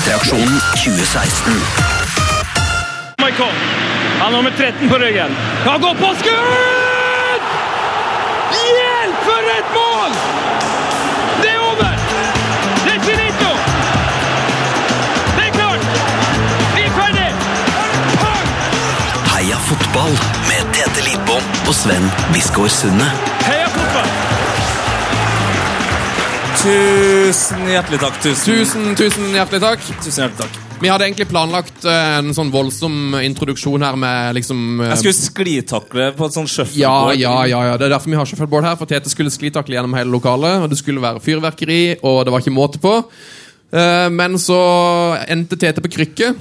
P3-aksjonen 2016. Michael. Han har nummer 13 på ryggen. Han går på skudd! Hjelp, for et mål! Det er over! Det er finito! Det er klart! Vi er ferdig! Heia fotball med Tete Lidbom og Sven Biskår Sunde. Heia Tusen hjertelig takk. Tusen, Tusen, tusen hjertelig takk. tusen hjertelig takk. Vi hadde egentlig planlagt eh, en sånn voldsom introduksjon her med liksom eh, Jeg skulle sklitakle på et sånt ja, shuffleboard. ja, ja, ja. Det er derfor vi har shuffleboard her. For Tete skulle sklitakle gjennom hele lokalet. Og det skulle være fyrverkeri, og det var ikke måte på. Eh, men så endte Tete på krykke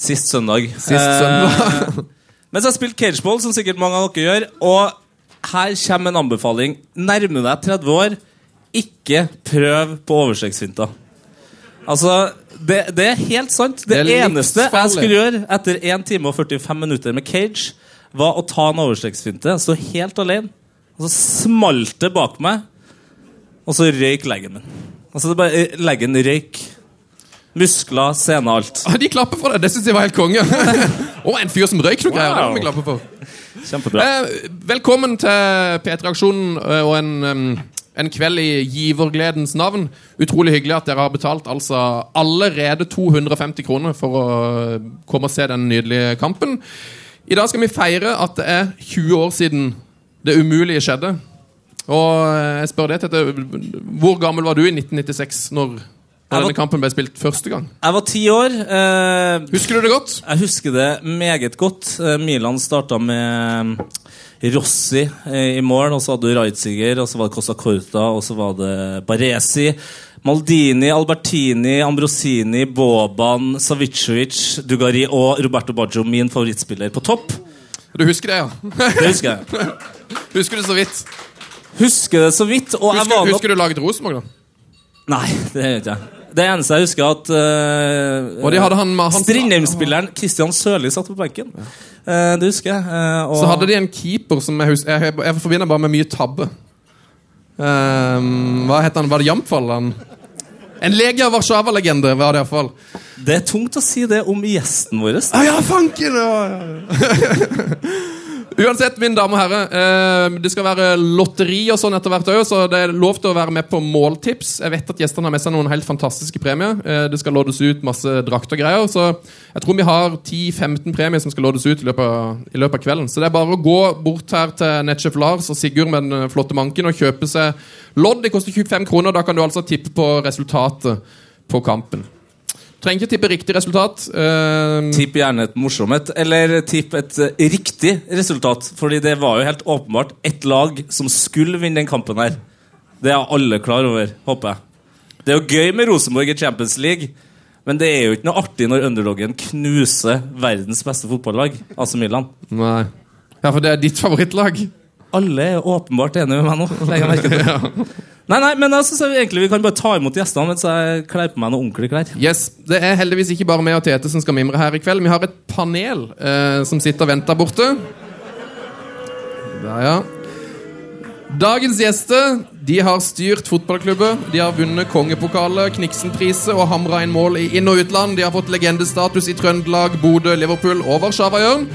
Sist søndag. sist søndag. Men jeg har spilt cageball, som sikkert mange av dere gjør, og her kommer en anbefaling. Nærmer deg 30 år, ikke prøv på overstreksfinta. Altså, det, det er helt sant. Det, Det eneste jeg skulle gjøre etter 1 time og 45 minutter med cage, var å ta en overstreksfinte, stå helt alene, og så smalt det bak meg, og så røyk leggen min. Altså, det bare, leggen røyk. Muskler, sene, alt. Ah, De klapper for deg! Det syns jeg var helt konge. og en fyr som røyk noe greier. Det må vi klappe for. Kjempebra. Eh, velkommen til P3-aksjonen eh, og en, em, en kveld i givergledens navn. Utrolig hyggelig at dere har betalt altså allerede 250 kroner for å komme og se den nydelige kampen. I dag skal vi feire at det er 20 år siden det umulige skjedde. Og eh, jeg spør deg, Tete, hvor gammel var du i 1996 når var- denne kampen ble spilt første gang? Jeg var ti år. Eh, Husker du det godt? Jeg husker det meget godt. Eh, Milan starta med Rossi eh, i mål, og så hadde du Reitziger, og så var det Costa Corta, og så var det Baresi. Maldini, Albertini, Ambrosini, Boban, Savicevic, Dugari og Roberto Baggio, min favorittspiller, på topp. Du husker det, ja? Det husker jeg. Husker du så vidt? Husker det så vidt. Husker, husker du laget Rosenborg, da? Nei, det gjør ikke jeg. Det eneste jeg husker, at uh, Strindheim-spilleren Christian Sørli satt på benken. Eh, det husker jeg. eh, og Så hadde de en keeper som jeg husker Jeg, jeg forbinder bare med mye tabbe. Um, hva het han? Var det Jamfall? Han? En Legia Warszawa-legende var det iallfall. Det er tungt å si det om gjesten vår. Ah, ja, fanken! Ja, ja. Uansett, mine damer og herrer, eh, det skal være lotteri og sånn etter hvert òg, så det er lov til å være med på måltips. Jeg vet at gjestene har med seg noen helt fantastiske premier. Eh, det skal loddes ut masse drakt og greier, så jeg tror vi har 10-15 premier som skal loddes ut i løpet, av, i løpet av kvelden. Så det er bare å gå bort her til nettsjef Lars og Sigurd med den flotte manken og kjøpe seg lodd. Det koster 25 kroner, da kan du altså tippe på resultatet på kampen. Trenger ikke tippe riktig resultat. Uh, Tipp gjerne et morsomt eller tipp et uh, riktig resultat. Fordi det var jo helt åpenbart ett lag som skulle vinne den kampen her. Det er alle klar over, håper jeg. Det er jo gøy med Rosenborg i Champions League, men det er jo ikke noe artig når underdoggen knuser verdens beste fotballag, AC Milan. Nei. Ja, for det er ditt favorittlag. Alle er åpenbart enige med meg nå. legger jeg merke til. Nei, nei, men altså, så egentlig vi kan bare ta imot gjestene mens jeg kler på meg noen ordentlige klær. Yes, Det er heldigvis ikke bare meg og Tete som skal mimre her i kveld. Vi har et panel eh, som sitter og venter borte. Der, ja. Dagens gjester de har styrt fotballklubber. De har vunnet kongepokaler, Kniksenpriset og hamra inn mål i inn- og utland. De har fått legendestatus i Trøndelag, Bodø, Liverpool og Warszawa-Jørn.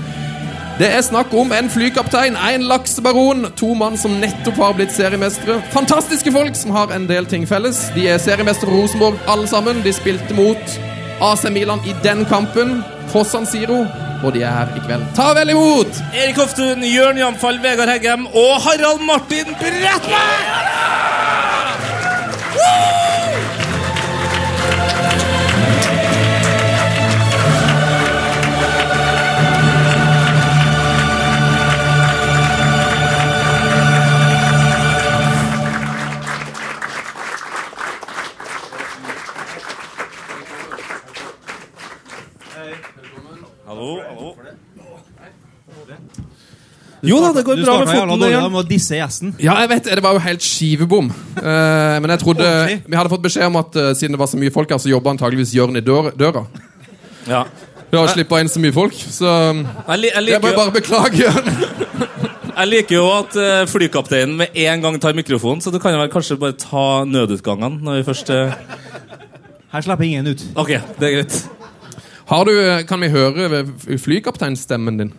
Det er snakk om en flykaptein, en laksebaron, to mann som nettopp har blitt seriemestere. Fantastiske folk som har en del ting felles. De er seriemestere Rosenborg alle sammen. De spilte mot AC Milan i den kampen på San Siro, og de er her i kveld. Ta vel imot! Erik Hoftun, Jørn Jamfall, Vegard Heggem og Harald Martin Bredtberg! Hallo, hallo. Jo da, det går Du bra med foten. igjen. Du med å disse gjesten. Ja, jeg vet, det var jo helt skivebom. Uh, men jeg trodde. Vi hadde fått beskjed om at uh, siden det var så mye folk her, så jobba antageligvis Jørn i dør, døra. Ja. Vi har slippa inn så mye folk, så Jeg, li jeg, jeg liker, må jo- bare beklage, Jørn. jeg liker jo at uh, flykapteinen med en gang tar mikrofonen, så du kan jo vel kanskje bare ta nødutgangene når vi først Her slipper ingen ut. Ok, det er greit. Har du, eh, kan vi høre flykapteinstemmen din?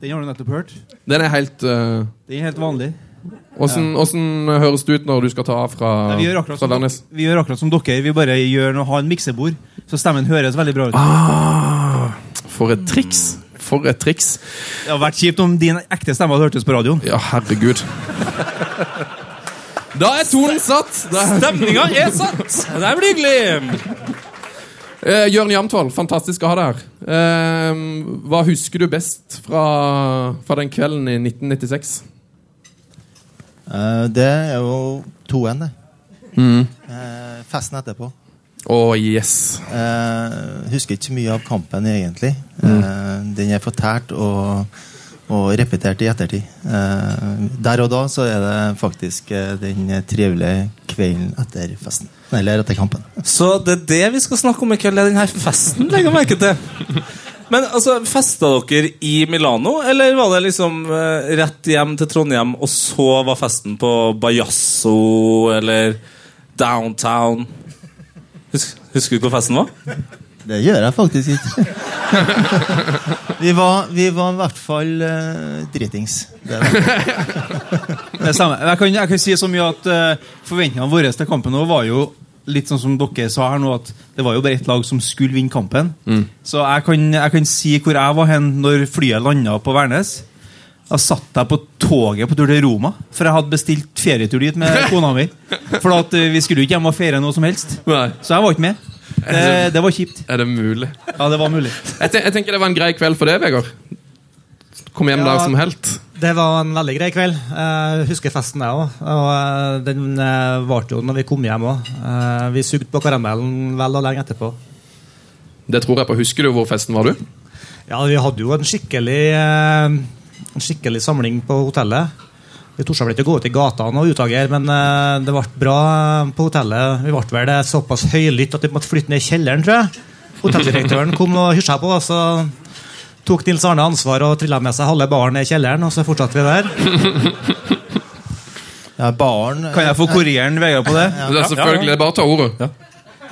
Den har du nettopp hørt. Den er helt uh, Den er helt vanlig. Åssen ja. høres det ut når du skal ta av fra, Nei, vi, gjør akkurat som, Værnes? vi gjør akkurat som dere. Vi bare gjør noe, har en miksebord, så stemmen høres veldig bra ut. Ah, for et triks! For et triks. Det hadde vært kjipt om din ekte stemme hadde hørtes på radioen. Ja, herregud. Da er tonen satt! Er Stemninga er satt! Det blir hyggelig! Eh, Jørn Jamtvold, fantastisk å ha deg her. Eh, hva husker du best fra, fra den kvelden i 1996? Eh, det er jo 2-1, det. Mm. Eh, festen etterpå. Å, yes. Eh, husker ikke mye av kampen, egentlig. Eh, den er fortært og, og repetert i ettertid. Eh, der og da så er det faktisk eh, den trivelige kvelden etter festen. Eller etter kampen. Så det er det vi skal snakke om i kveld, denne festen, legger jeg merke til. Men altså, festa dere i Milano, eller var det liksom eh, rett hjem til Trondheim, og så var festen på Bajasso eller downtown? Husk, husker du hvor festen var? Det gjør jeg faktisk ikke. vi, var, vi var i hvert fall uh, dritings. Det. Det samme. Jeg kan, jeg kan si så mye at uh, forventningene våre til kampen nå var jo litt sånn som dere sa her nå, at det var jo bare ett lag som skulle vinne kampen. Så jeg kan, jeg kan si hvor jeg var hen når flyet landa på Værnes. Da satt jeg på toget på tur til Roma, for jeg hadde bestilt ferietur dit med kona mi. For at uh, vi skulle jo ikke hjem og feire noe som helst. Nei. Så jeg var ikke med. Det, det var kjipt. Er det mulig? Ja, det var mulig. Jeg, ten jeg tenker det var en grei kveld for deg, Vegard. Kom hjem Ja. der som helt. Det var en veldig grei kveld. Jeg husker festen, jeg òg. Og eh, den eh, varte jo når vi kom hjem òg. Vi sugde på karamellen vel og lenge etterpå. Det tror jeg på. Husker du hvor festen var, du? Ja, vi hadde jo en skikkelig, eh, en skikkelig samling på hotellet. Vi torde vel ikke gå ut i gatene og utagere, men eh, det ble bra på hotellet. Vi ble vel det såpass høylytt at vi måtte flytte ned i kjelleren, tror jeg. Hotelldirektøren kom og hysja på, og så tok Nils Arne ansvar og trilla med seg halve baren ned i kjelleren, og så fortsatte vi der. Ja, baren Kan jeg få korrigeren en Vegard på det? Det er selvfølgelig det er bare å ta ordet.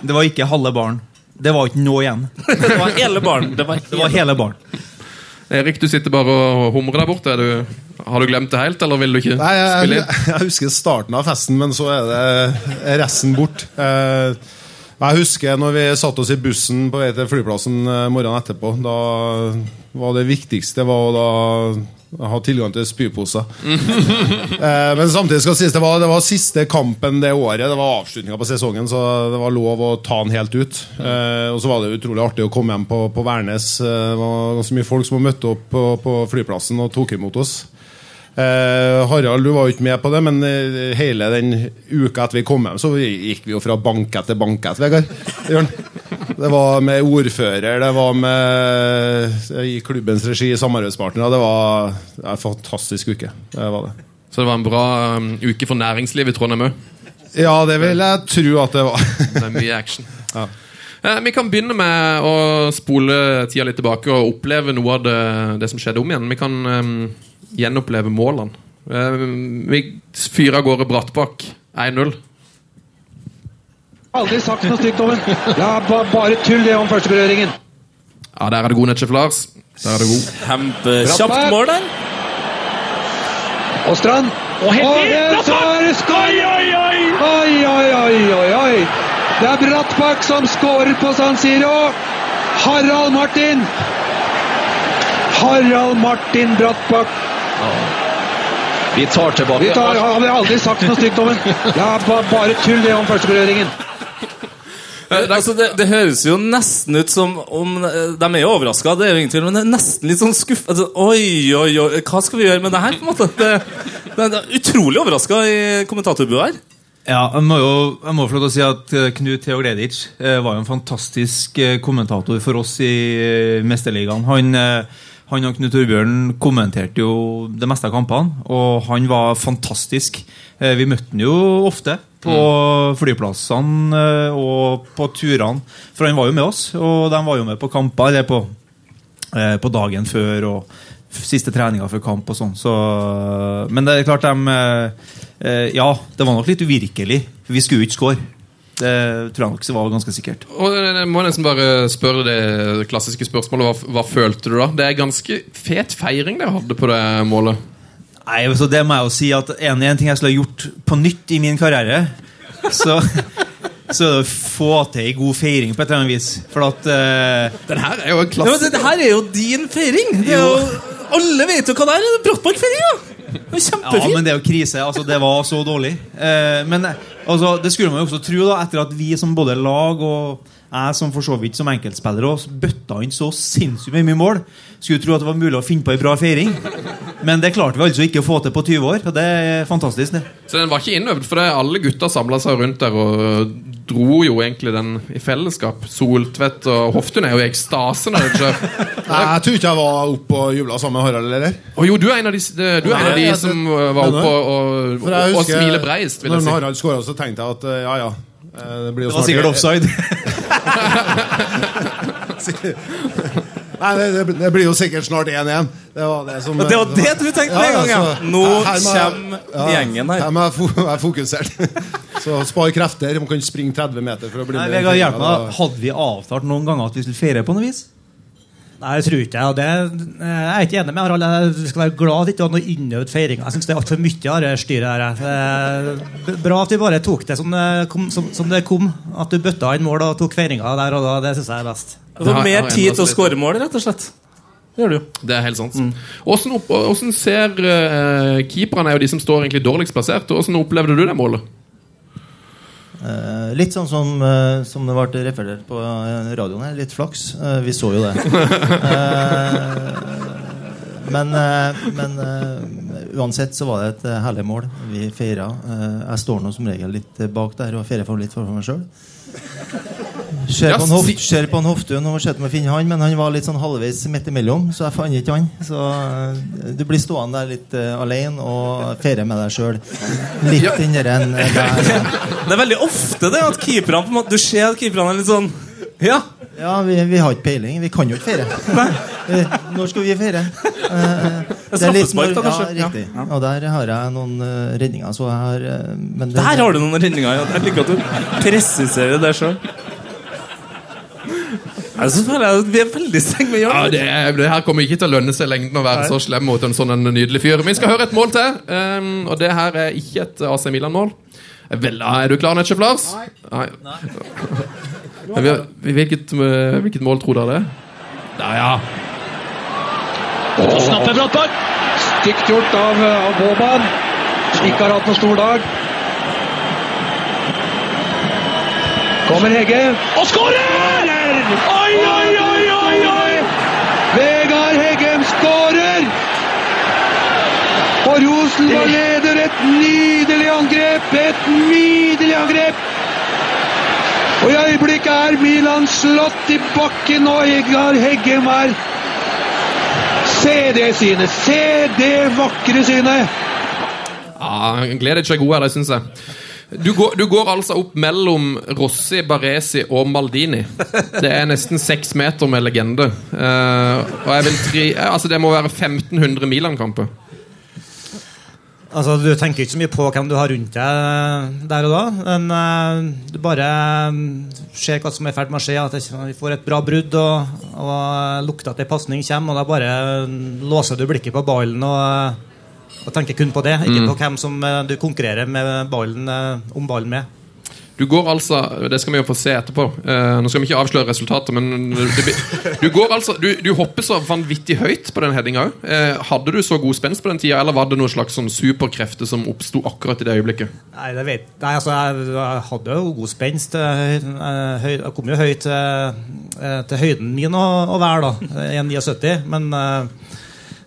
Det var ikke halve baren. Det var ikke noe igjen. Det var hele baren. Det var Det var hele baren. Erik, du sitter bare og humrer der borte. Du, har du glemt det helt, eller vil du ikke Nei, spille jeg, inn? jeg husker starten av festen, men så er det resten bort. Eh, jeg husker når vi satt oss i bussen på vei til flyplassen eh, morgenen etterpå. Da var det viktigste var da ha tilgang til spyposer. eh, men samtidig skal sies det var, det var siste kampen det året. Det var avslutninga på sesongen, så det var lov å ta den helt ut. Eh, og så var det utrolig artig å komme hjem på, på Værnes. Eh, det var ganske mye folk som møtte opp på, på flyplassen og tok imot oss. Eh, Harald, du var jo ikke med på det, men eh, hele den uka etter vi kom hjem, så gikk vi jo fra bankett til banket, Vegard. Det var med ordfører, det var med i klubbens regi, samarbeidspartnere. Det var det var en fantastisk uke. Det var det. Så det var en bra um, uke for næringslivet i Trondheim òg. Ja, det vil jeg tro at det var. Det er mye action. Ja. Eh, vi kan begynne med å spole tida litt tilbake og oppleve noe av det, det som skjedde om igjen. Vi kan um, gjenoppleve målene. Eh, vi fyrer av gårde Brattbakk 1-0. Aldri sagt noe stygt om den. Ja, ba, bare tull det om førsteberøringen. Ja, Der er det god Netchef Lars. Der er det god. Kjempekjapt mål der. Og Strand. Og så er det skåring! Oi, oi, oi, oi, oi. Det er Brattbakk som skårer på San Siro. Harald Martin. Harald Martin Brattbakk. Vi tar tilbake. Vi tar, har vi aldri sagt noe stygt om den. Ja, bare tull det om førsteberøringen. Eh, Altså, det, det høres jo nesten ut som om eh, De er jo overraska, det er jo ingen tvil, men det er nesten litt sånn skuff... Altså, oi, oi, oi, hva skal vi gjøre med det her? på en måte? Det, det, det er utrolig overraska i kommentatorbua her. Ja, jeg må jo jeg må få lov til å si at eh, Knut Theo Gleditsch eh, var jo en fantastisk eh, kommentator for oss i eh, Mesterligaen. Han, eh, han og Knut Torbjørn kommenterte jo det meste av kampene, og han var fantastisk. Eh, vi møtte han jo ofte på flyplassene eh, og på turene, for han var jo med oss. Og de var jo med på kamper eller på, eh, på dagen før og siste treninga før kamp og sånn. Så, men det er klart de Ja, det var nok litt uvirkelig. Vi skulle jo ikke score. Det tror jeg nok var ganske sikkert. Og jeg må nesten bare spørre det klassiske spørsmålet. Hva, hva følte du da? Det er ganske fet feiring dere hadde på det målet. Nei, så Det må jeg jo si at en, en ting jeg skulle ha gjort på nytt i min karriere, så, så er det å få til ei god feiring på et eller annet vis. For at uh, Den her er jo en Ja, men det her er jo din feiring! Det er jo, alle vet jo hva det er! det er Det er Ja, men det er jo krise. altså Det var så dårlig. Eh, men altså, det skulle man jo også tro, da etter at vi som både lag og jeg som for så vidt som enkeltspiller også bøtta inn så sinnssykt mye mål. Skulle tro at det var mulig å finne på ei bra feiring. Men det klarte vi altså ikke å få til på 20 år. Og det er fantastisk, det. Så den var ikke innøvd, for det alle gutta samla seg rundt der og dro jo egentlig den i fellesskap. Soltvedt og Hoftun er jo i ekstase når det skjer. Nei, Jeg tror ikke jeg var oppe og jubla sammen med Harald, eller? Oh, jo, du er en av de, du er en av de Nei, jeg- som var oppe og, og, og, og smiler breist, vil jeg Når si. Harald skåra, så tenkte jeg at eh, ja, ja. eh, Det blir jo Det var snart- sikkert offside. Nei, det, det, det blir jo sikkert snart 1-1. Det var det som Det var det du tenkte med en gang, ja. så- Nå jeg- kommer gjengen her. Her må jeg være fokusert. Så spar krefter. Man kan ikke springe 30 meter for å bli Nei, med. Vegard, hjelp meg. Hadde vi avtalt noen ganger at vi skulle feire på noe vis? Nei, jeg tror ikke det. det. Jeg er ikke enig med Harald. Jeg skal være glad at det ikke var noe innøvd feiring. Jeg syns det er altfor mye av det styret her. Er Bra at vi bare tok det som det kom. Som, som det kom. At du bøtta inn mål og tok feiringa der og da. Det syns jeg er best. Ja, ja, mer tid til å skåre mål, rett og slett. Det gjør du jo. Det er helt sant. Åssen opp, hvordan ser uh, Keeperne er jo de som står egentlig dårligst plassert. Åssen opplevde du det målet? Uh, litt sånn som, uh, som det ble referert på eh, radioen her. Litt flaks. Uh, vi så jo det. Eh, men eh, men eh, uansett så var det et eh, herlig mål. Vi feira. Eh, jeg står nå som regel litt eh, bak der og feirer for litt for meg sjøl. Ser på en ser på en Hoftun og ser om å finne han, men han var litt sånn halvveis midt imellom, så jeg fant ikke han. Så eh, du blir stående der litt uh, alene og feire med deg sjøl. Litt Ja. inni den eh, der. Det er veldig ofte det at keeperne Du ser at keeperne er litt sånn Ja, Ja, vi, vi har ikke peiling. Vi kan jo ikke feire. Når skal vi feire? Uh, det er straffespark, da, kanskje? Ja, riktig. Og der har jeg noen uh, redninger. Så jeg har, uh, men det- der har du noen redninger. Ja. Jeg liker at du presiserer det sjøl. At vi er veldig strenge med Ja, det, er- det her kommer ikke til å lønne seg lengden å være så slem mot en sånn en nydelig fyr. Vi skal høre et mål til, um, og det her er ikke et AC Milan-mål. Vel, Er du klar, Netchef Lars? Nei. Nei. Nei. Hvilket, uh, hvilket mål tror dere det er? Nei, ja. Snapper Brattberg. Stygt gjort av, av Boban, ikke har hatt noen stor dag. Kommer Hegge og skårer! Oi, oi, oi, oi, oi! Vegard Heggem skårer! Og Rosenborg leder et nydelig angrep! Et nydelig angrep! Og i øyeblikket er Milan slått i bakken, og Vegard Heggem er Se det synet! Se det vakre synet! Ja, Gleder ikke er god her, det syns jeg. Du går, du går altså opp mellom Rossi, Baresi og Maldini. Det er nesten seks meter med legende. Uh, og jeg vil tri, altså Det må være 1500 Milan-kamper. Altså, Du tenker ikke så mye på hvem du har rundt deg der og da. Men uh, du bare eh, ser hva som er i ferd med å skje. At vi får et bra brudd, og, og lukter at ei pasning kommer. Og da bare eh, låser du blikket på ballen og, eh, og tenker kun på det. Ikke på hvem som eh, du konkurrerer med ballen, eh, om ballen med. Du går altså Det skal vi jo få se etterpå. Uh, nå skal vi ikke avsløre resultatet, men det, du går altså Du, du hopper så vanvittig høyt på den headinga òg. Uh, hadde du så god spenst på den tida, eller var det noen slags sånn superkrefter som oppsto akkurat i det øyeblikket? Nei, det vet Nei, altså, jeg, jeg hadde jo god spenst. Jeg, jeg, kom jo høyt til, til høyden min å, å være, da. 1,79. Men eh,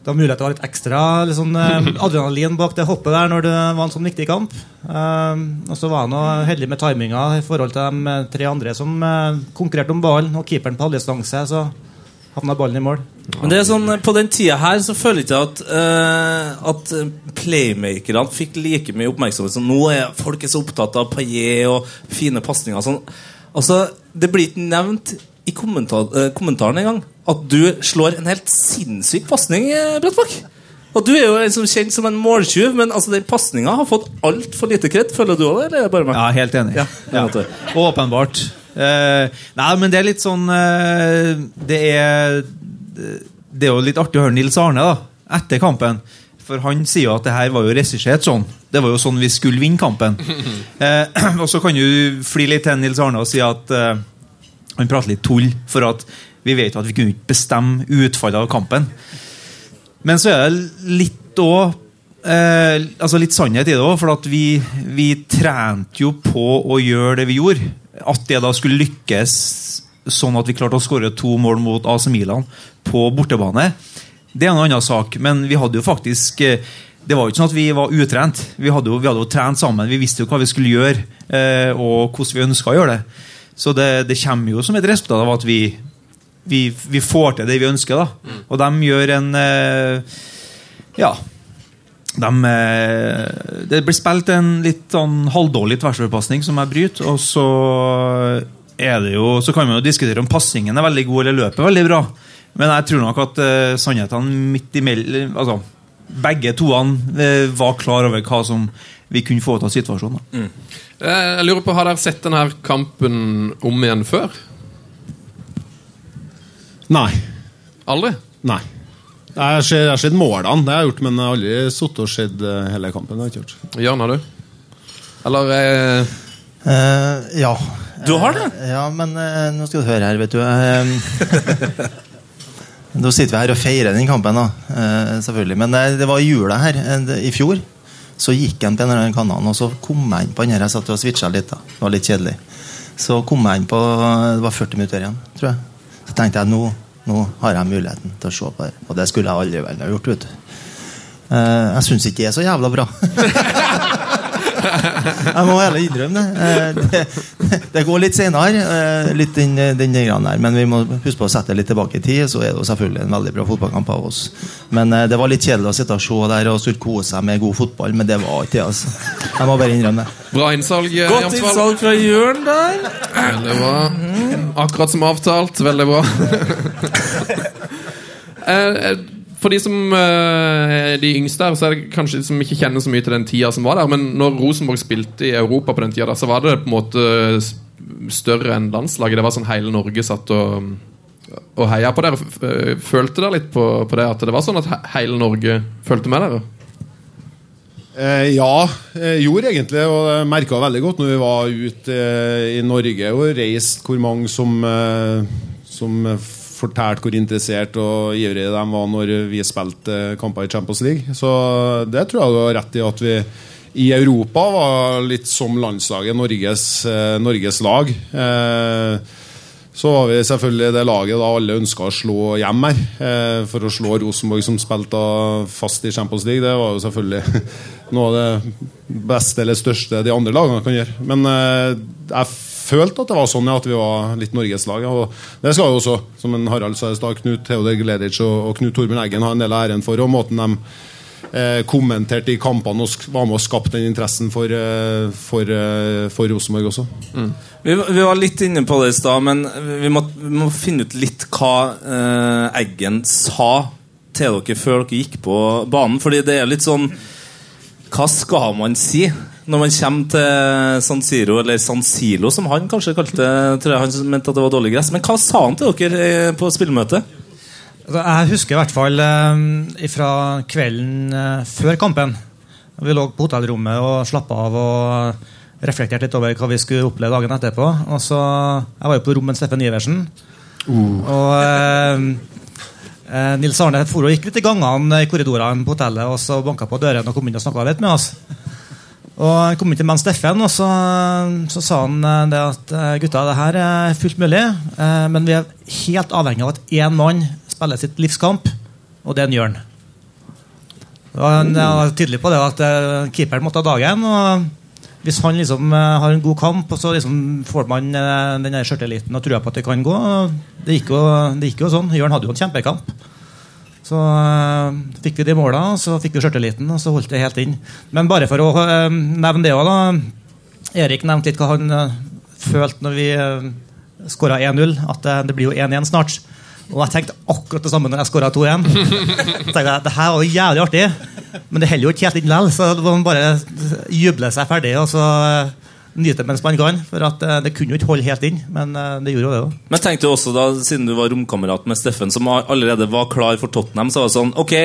det var mulighet til å ha litt ekstra litt sånn, eh, adrenalin bak det hoppet der når det var en sånn viktig kamp. Eh, og så var han heldig med timinga i forhold til de eh, tre andre som eh, konkurrerte om ballen, og keeperen på halvdistanse. Så havna ballen i mål. Men det er sånn, På den tida her så føler jeg ikke at, uh, at playmakerne fikk like mye oppmerksomhet som nå. er Folk er så opptatt av paillet og fine pasninger. og Sånn. Altså, det blir ikke nevnt i kommentar, eh, kommentaren engang at du slår en helt sinnssyk pasning, uh, Brattbakk. Og du er jo en som kjent som en måltyv, men altså, den pasninga har fått altfor lite kred. Føler du òg det, eller er det bare meg? Ja, helt enig. Ja, Ja. Åpenbart. Eh, nei, men det er litt sånn eh, Det er Det er jo litt artig å høre Nils Arne da etter kampen. For han sier jo at det her var jo regissert sånn. Det var jo sånn vi skulle vinne kampen. Eh, og så kan du fly litt til Nils Arne og si at eh, han prater litt tull, for at vi vet at vi kunne ikke bestemme utfallet av kampen. Men så er det litt òg eh, altså litt sannhet i det òg, for at vi, vi trente jo på å gjøre det vi gjorde. At det da skulle lykkes sånn at vi klarte å skåre to mål mot AC Milan på bortebane, det er en annen sak. Men vi hadde jo faktisk eh, Det var jo ikke sånn at vi var utrent. Vi hadde jo, vi hadde jo trent sammen. Vi visste jo hva vi skulle gjøre, eh, og hvordan vi ønska å gjøre det. Så det, det kommer jo som et resultat av at vi, vi, vi får til det vi ønsker. da Og de gjør en eh, Ja. De, eh, det blir spilt en litt sånn halvdårlig tversoverpasning som jeg bryter, og så er det jo Så kan man jo diskutere om passingen er veldig god eller løpet er veldig bra. Men jeg tror nok at uh, sannhetene midt imellom altså, Begge toene eh, var klar over hva som vi kunne få ut av situasjonen. da. Eh, Jeg lurer på, Har dere sett denne kampen om igjen før? Nei. Aldri? Nei. Jeg har sett- jeg har sett målene, det har jeg gjort, men jeg har aldri sittet og sett eh, hele kampen. Det har jeg ikke gjort. Jørn, har du? Eller eh, Eh, ja. Du har det? Eh, ja, men eh, nå skal du høre her, vet du. da Nå sitter vi her og feirer den kampen, da. Eh, selvfølgelig. Men eh, det var i jula her i fjor. Så gikk han på en eller annen kanal, og så kom jeg inn på den her. Jeg satt og switcha litt. da Det var litt kjedelig. Så kom jeg inn på Det var 40 minutter igjen, tror jeg. Så tenkte jeg nå, nå har jeg muligheten til å se på det. Og det skulle jeg aldri vel ha gjort, vet du. Eh, jeg syns ikke det er så jævla bra. Jeg må heller innrømme det. Eh, det. Det går litt senere, eh, litt den, den der. Men vi må huske på å sette det litt tilbake i tid. Så er det jo selvfølgelig en veldig bra fotballkamp av oss. Men eh, det var litt kjedelig å sitte og se der og skulle kose seg med god fotball. Men det var ikke det, altså. Jeg må bare innrømme det. Bra innsalg. Godt Jens innsalg fra Jørn der. Veldig bra. Akkurat som avtalt. Veldig bra. Eh, eh, For de som eh, er de yngste her, så er det kanskje de som ikke kjenner så mye til den tida som var der. Men når Rosenborg spilte i Europa på den tida, så var det på en måte større enn landslaget. Det var sånn hele Norge satt og, og heia på dere. Eh, Følte dere litt på, på det? At det var sånn at hele Norge følte med dere? Eh, ja, jeg gjorde egentlig, og jeg merka veldig godt når vi var ute eh, i Norge og reiste, hvor mange som, eh, som eh, fortalte hvor interessert og ivrige de var når vi spilte eh, kamper i Champions League. Så det tror jeg du har rett i at vi i Europa var litt som landslaget, Norges, eh, Norges lag. Eh, så var vi selvfølgelig det laget da alle ønska å slå hjem her. For å slå Rosenborg, som spilte fast i Champions League, det var jo selvfølgelig noe av det beste eller største de andre lagene kan gjøre. Men eh, jeg følte at det var sånn ja, at vi var litt Norgeslag. Og det skal jo også, som en Harald sa i stad, Knut Theodor Gleditsch og, og Knut Torbjørn Eggen ha en del av æren for, og måten de eh, kommenterte i kampene og var med og skapte den interessen for, eh, for, eh, for Rosenborg også. Vi, vi var litt inne på det i stad, men vi må, vi må finne ut litt hva eh, Eggen sa til dere før dere gikk på banen. Fordi det er litt sånn Hva skal man si når man kommer til San Siro, eller San Silo, som han kanskje kalte? Tror jeg han mente at det var dårlig gress. Men hva sa han til dere eh, på spillemøtet? Altså, Jeg husker i hvert fall eh, fra kvelden eh, før kampen. Vi lå på hotellrommet og slappa av og reflekterte litt over hva vi skulle oppleve dagen etterpå. Og så, Jeg var jo på rom med Steffen Iversen. Og eh, eh, Nils Arne for og gikk litt i gangene i korridorene på hotellet og så banka på døren og kom inn og snakka litt med oss. Og jeg kom inn til meg Steffen, og så, så sa han eh, det at eh, gutta, det her er fullt mulig, eh, men vi er helt avhengig av at én mann spiller sitt livskamp, og det er Jørn. Og Han var tydelig på det at keeperen måtte ha dagen. og Hvis han liksom har en god kamp, og så liksom får man den der sjøltilliten og trua på at det kan gå. Det gikk, jo, det gikk jo sånn. Jørn hadde jo en kjempekamp. Så øh, fikk vi de måla, så fikk vi sjøltilliten, og så holdt det helt inn. Men bare for å øh, nevne det òg, da. Erik nevnte litt hva han øh, følte når vi øh, skåra 1-0. At det, blir jo 1-1 snart. Og jeg tenkte akkurat det samme når jeg skåra 2-1. tenkte jeg, Det her var jævlig artig, men det holder jo ikke helt inn likevel. Så man bare juble seg ferdig og så nyte mens man kan. For at eh, det kunne jo ikke holde helt inn, men eh, det gjorde jo det da. Men tenkte du også da, siden du var romkamerat med Steffen, som allerede var klar for Tottenham, så var det sånn Ok,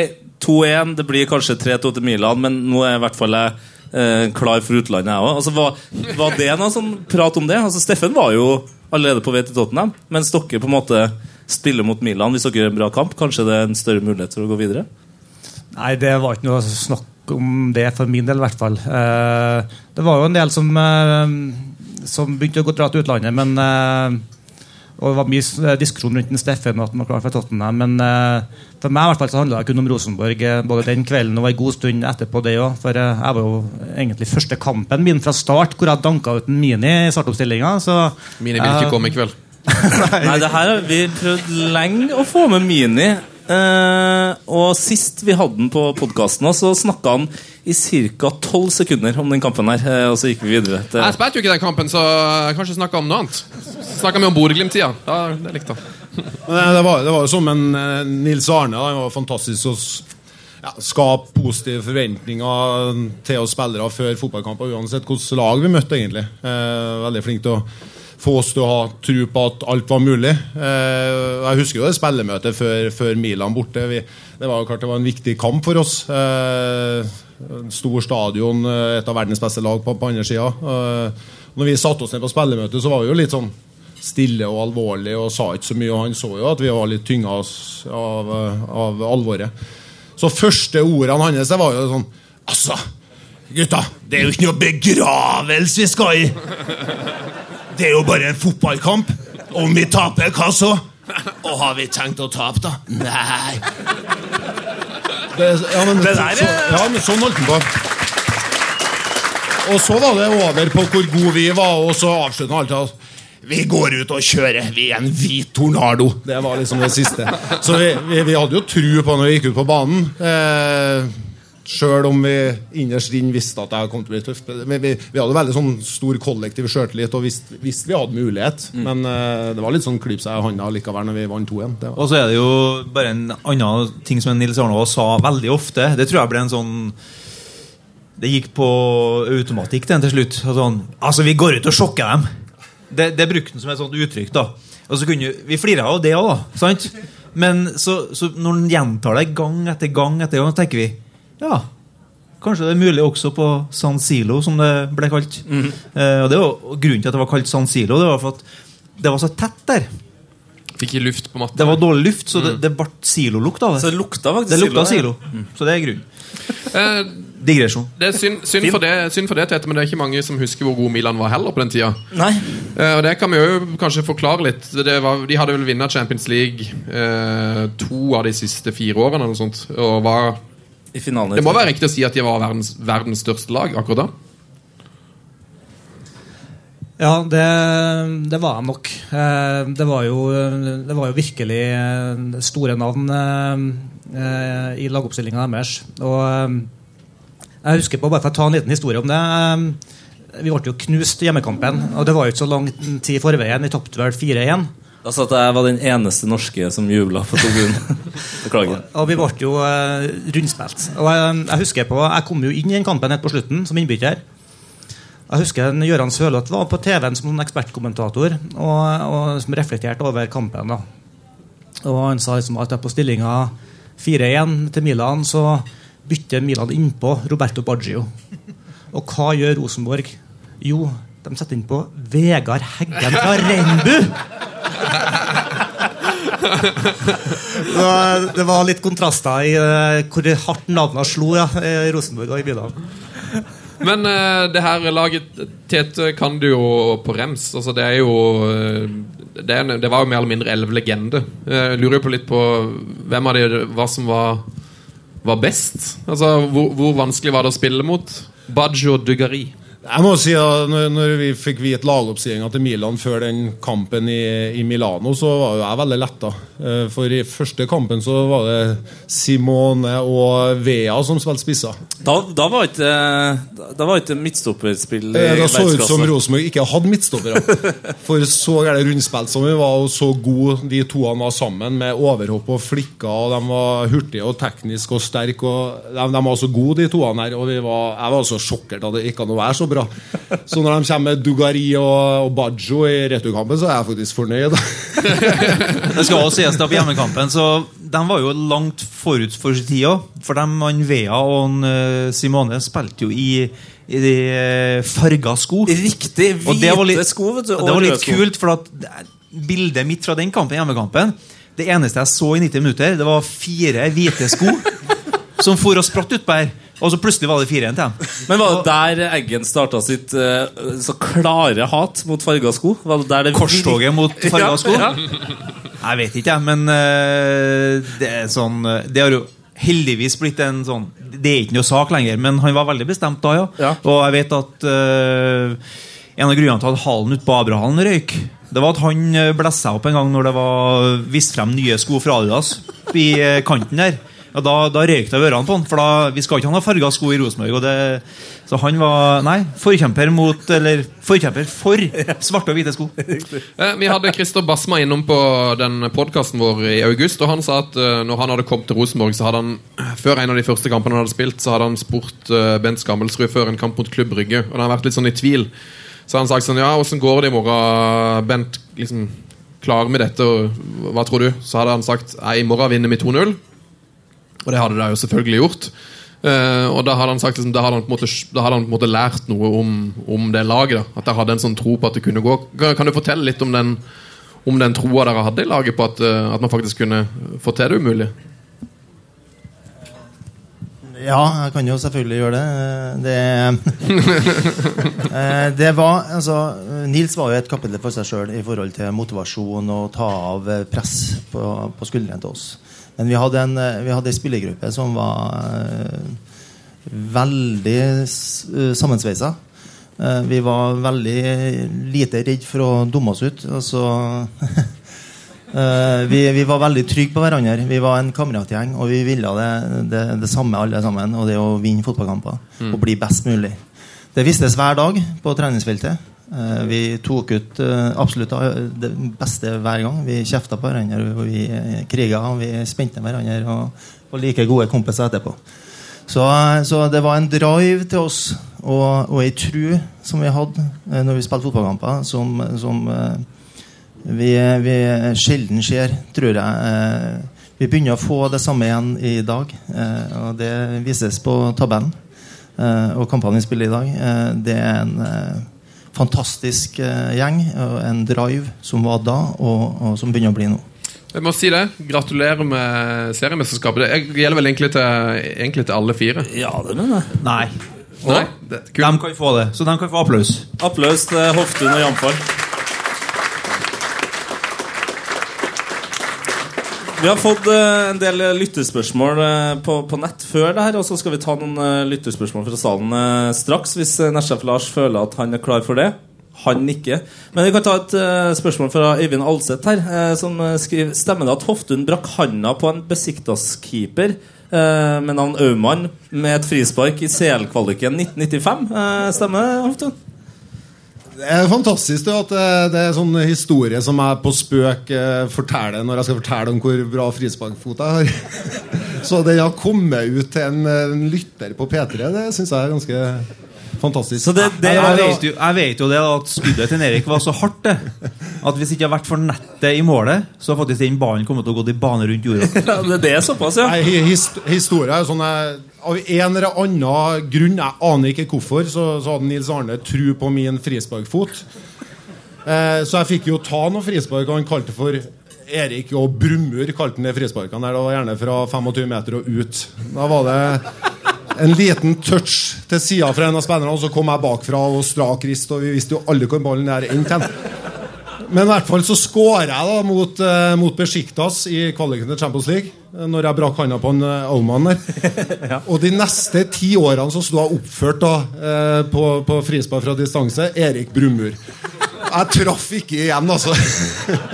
2-1, det blir kanskje 3-2 til Milan, men nå er i hvert fall jeg eh, klar for utlandet, jeg òg. Altså, var, var det noe sånn prat om det? Altså, Steffen var jo allerede på vei til Tottenham, mens dere på en måte spiller mot Milan hvis dere gjør en bra kamp. Kanskje det er en større mulighet for å gå videre? Nei, det var ikke noe snakk om det for min del, i hvert fall. Eh, det var jo en del som, eh, som begynte å gå dra til utlandet, men eh, og Det var mye diskusjon rundt Steffen og at han var klar for Tottenham. Men eh, for meg i hvert fall så handla det kun om Rosenborg eh, både den kvelden og en god stund etterpå. det også, For eh, jeg var jo egentlig første kampen min fra start hvor jeg danka ut en Mini i startoppstillinga. Mini vil ikke komme i kveld. Nei, det her har vi prøvd lenge å få med Mini. Eh, og sist vi hadde den på podkasten, så snakka han i ca. 12 sekunder om den kampen her. eh, og så gikk vi videre. til- Jeg spilte jo ikke den kampen, så jeg kanskje ikke om noe annet. Snakka mye om Bodø-Glimt-tida. Da- Det likte han. Det, det, var, det var jo som en eh, Nils Arne. Han var fantastisk å ja, skape positive forventninger til oss spillere før fotballkamper, uansett hvilket lag vi møtte. egentlig. Eh, veldig flink til å få oss til å ha tro på at alt var mulig. Eh, jeg husker jo det spillemøtet før, før Milan borte. Vi, det var jo klart det var en viktig kamp for oss. Eh, stor stadion, eh, et av verdens beste lag på, på andre sida. Når vi satte oss ned på spillemøtet, så var vi jo litt sånn stille og alvorlig og sa ikke så mye. Og han så jo at vi var litt tynga av, av alvoret. Så første ordene hans var jo sånn Altså, gutta, det er jo ikke noe begravelse vi skal i! Det er jo bare en fotballkamp. Om vi taper, hva så? Og har vi tenkt å tape, da? Nei. Det, ja, men, Det der så, ja, men sånn holdt han på. Og så var det over på hvor gode vi var, og så avslutta han alltid vi går ut og kjører. Vi er en hvit tornado. Det var liksom det siste. Så vi, vi, vi hadde jo tru på når vi gikk ut på banen. Eh, Sjøl om vi innerst inne visste at det kom til å bli tøft. Men vi, vi hadde veldig sånn stor kollektiv sjøltillit og visste, visste vi hadde mulighet. Men uh, det var litt sånn klyp seg i handa likevel når vi vant 2-1. Og så er det jo bare en annen ting som Nils Arne sa veldig ofte. Det tror jeg ble en sånn Det gikk på automatikk den til slutt. Sånn, altså, vi går ut og sjokker dem. Det, det brukte han som et sånt uttrykk. da Og så kunne Vi flirer av det òg, da. Sant? Men så, så når han gjentar det gang etter gang, etter gang, tenker vi ja, kanskje det er mulig også på San Silo, som det ble kalt. eh, og det var, Grunnen til at det var kalt San Silo, det var for at det var så tett der. Fikk ikke luft på matta. Det var dårlig luft, så det, det ble silolukt av det. Så det lukta faktisk Det lukta silo, silo. Så det er grunnen. Eh, Digresjon. det er synd, synd, for det, synd for det, Tete, men det er ikke mange som husker hvor god Milan var heller på den tida. Nei. Eh, og det kan vi jo kanskje forklare litt. Det var, de hadde vel vunnet Champions League eh, to av de siste fire årene. eller noe sånt Og var, I finalen. Det må være riktig å si at de var verdens, verdens største lag akkurat da. Ja, det, det var de nok. Eh, Det var jo, det var jo virkelig eh, store navn eh, i lagoppstillinga deres. Og jeg husker på, bare for å ta en liten historie om det Vi ble jo knust i hjemmekampen, og det var jo ikke så lang tid i forveien. Vi tapte vel 4-1. Da satt jeg var den eneste norske som jubla på tribunen. Beklager. Og vi ble jo eh, rundspilt. Og jeg, jeg husker på, jeg kom jo inn i den kampen helt på slutten som innbytter. Jeg husker en Gøran Sørloth var på TV-en som en ekspertkommentator og, og som reflekterte over kampen. da. Og Han sa liksom at på stillinga 4-1 til Milan så bytter Milan innpå Roberto Baggio. Og hva gjør Rosenborg? Jo, de setter innpå Vegard Heggen fra Renbu! Det var litt kontraster i eh, hvor hardt navnene slo ja, i Rosenborg og i Bydalen. Men eh, det her laget Tete kan du jo på rems. Altså, det er jo eh, det, er, det var jo mer eller mindre elleve legender. Jeg lurer jo på litt på hvem av de hva som var, var best. Altså, hvor, hvor vanskelig var det å spille mot? Baggio Dugari. Jeg må si at når, når vi fikk vite lagoppstillinga til Milan før den kampen i, i Milano, så var jo jeg veldig letta. Eh, For i første kampen så var det Simone og Vea som spilte spisser. Da, da var ikke Da var ikke midtstopperspill i Eh, Det så ut som. Rosenborg ikke hadde midtstoppere. For så gærent rundspilt som vi var, og så gode de toene var sammen, med overhopp og flikker, og de var hurtige og tekniske og sterke. Og de, de var så gode, de toene her, og vi var, jeg var så sjokkert at det ikke kan være så bra. Så når de kommer med Dugari og, og Baggio i returkampen, så er jeg faktisk fornøyd. Det skal også sies da på hjemmekampen, så de var jo langt forut for sin tid òg. For de, han Vea og han, eh, Simone spilte jo i, i de eh, farga sko. Riktig! Litt, Hvite sko, vet du. og og det var litt kult, for at bildet mitt fra den kampen, hjemmekampen Det eneste jeg så i 90 minutter, det var fire hvite sko som for og spratt utpå her. Og så plutselig var det fire igjen til dem. Men var det der Eggen starta sitt eh, så klare hat mot farga sko? Var det der det Korstoget mot farga sko? Ja, Jeg vet ikke, jeg, men eh, det er sånn eh, Det har jo heldigvis blitt en sånn Det er ikke noe sak lenger, men han var veldig bestemt da, ja. Ja. Og jeg vet at uh, en av grunnene til at halen ute på Abrahallen røyk, det var at han eh, seg opp en gang når det var vist frem nye sko fra Adidas i kanten der. Ja, da, da røyk det ørene på han, for da, vi skal ikke ha farga sko i Rosenborg. Så han var nei, forkjemper mot Eller forkjemper for svarte og hvite sko. Eh, Vi hadde Christer Basma innom på den podkasten vår i august. Og han sa at eh, når han hadde kommet til Rosenborg, så hadde han før en av de første kampene han hadde spilt, så hadde han spurt eh, Bent Skammelsrud før en kamp mot Klubb Brygge. Og han har vært litt sånn i tvil. Så han sagt sånn Ja, åssen går det i morgen, Bent? liksom klar med dette? Og hva tror du? Så hadde han sagt Nei, i morgen vinner vi 2-0. Og det hadde de jo selvfølgelig gjort. Uh, og da hadde han sagt liksom, da, hadde han måte, da hadde han på en måte lært noe om, om det laget. Da. At de hadde en sånn tro på at det kunne gå. Kan, kan du fortelle litt om den, om den troa dere hadde i laget på at, uh, at man faktisk kunne få til det umulige? Ja, jeg kan jo selvfølgelig gjøre det. Det, eh, det var altså, Nils var jo et kapittel for seg sjøl i forhold til motivasjon og ta av press på, på skuldrene til oss. Men vi hadde en, eh, vi hadde en spillergruppe som var eh, veldig eh, sammensveisa. Vi var veldig lite redd for å dumme oss ut. Altså, vi, vi var veldig trygge på hverandre. Vi var en kameratgjeng, og vi ville det, det, det samme alle sammen. Og det å vinne fotballkamper og bli best mulig. Det vistes hver dag på treningsfeltet. Eh, vi tok ut eh, absolutt det beste hver gang. Vi kjefta på hverandre, og vi eh, kriga, og vi spente hverandre og var like gode kompiser etterpå. Så, så det var en drive til oss og, og ei tru som vi hadde eh, når vi spilte fotballkamper, som, som eh, vi, vi sjelden ser, tror jeg. Eh, Vi begynner å få det samme igjen i dag, eh, og det vises på tabellen. Eh, Og kampene vi spiller i dag. Eh, Det er en eh, fantastisk eh, gjeng en drive som var da, og, og som begynner å bli nå. Jeg må si det. Gratulerer med seriemesterskapet. Det gjelder vel egentlig til, egentlig til alle fire? Ja, det mener jeg. Nei. Nei, det, De kan få det, så de kan få applaus. Applaus til Hoftun og Jamfall. Vi har fått eh, en del lytterspørsmål eh, på, på nett før det her, og så skal vi ta noen lyttespørsmål fra salen eh, straks, hvis Nesjef Lars føler at han er klar for det. Han ikke. Men vi kan ta et eh, spørsmål fra Øyvind Alseth her, eh, som eh, skriver Stemmer det at Hoftun brakk handa på en Besiktas-keeper eh, med navn Aumann med et frispark i CL-kvaliken 1995? Eh, stemmer det, Hoftun? Det er fantastisk du, at det, det er sånn historie som jeg på spøk eh, forteller når jeg skal fortelle om hvor bra frisparkfot jeg har. Så den har kommet ut til en, en lytter på P3. Det syns jeg er ganske fantastisk. Så det, det Jeg vet, jo, jeg vet jo det at skuddet til Erik var så hardt det at hvis det ikke hadde vært for nettet i målet, så hadde faktisk den ballen kommet til å gå i bane rundt jorda. Ja, det, det er såpass, ja. Nei, hi- his, historie er sånn eh, Av en eller annen grunn, jeg aner ikke hvorfor, så, så hadde Nils Arne tru på min frisparkfot. Eh, så jeg fikk jo ta noen frispark, han kalte for Erik og Brumur kalte han det frisparkene. Det var gjerne fra 25 meter og ut. Da var det en liten touch til sida fra en av spillerne, og så kom jeg bakfra og strak rist, og vi visste jo alle hvor ballen der endte. Men i hvert fall så skåra jeg da mot, uh, mot Besiktas i kvaliken til Champions League. eh, Når jeg brakk handa på en uh, Aumann der. Og de neste ti årene så sto jeg oppført da uh, på, på frispark fra distanse Erik Brumur. Jeg traff ikke igjen, altså.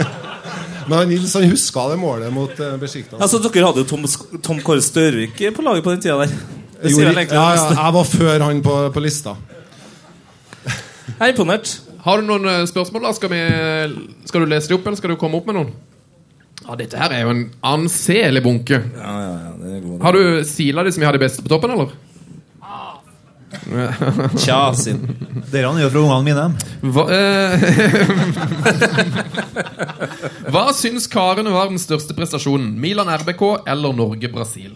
Men Nils han huska det målet mot uh, Besiktas. Altså, Dere hadde jo Tom, Tom Kåre Størvik på laget på den tida der. Gjorde- vel ja, ja, jeg var før han på, på lista. Jeg er imponert. Har du noen eh, spørsmål? da? Skal, vi, skal du lese de opp, eller skal du komme opp med noen? Ja, Dette her er jo en anselig bunke. Ja, ja, ja, det er god. Har du sila de som vi har de beste på toppen, eller? Tja, sin. Dere han gjør fra ungene mine. Hva, eh, Hva syns karene var den største prestasjonen? Milan RBK eller Norge-Brasil?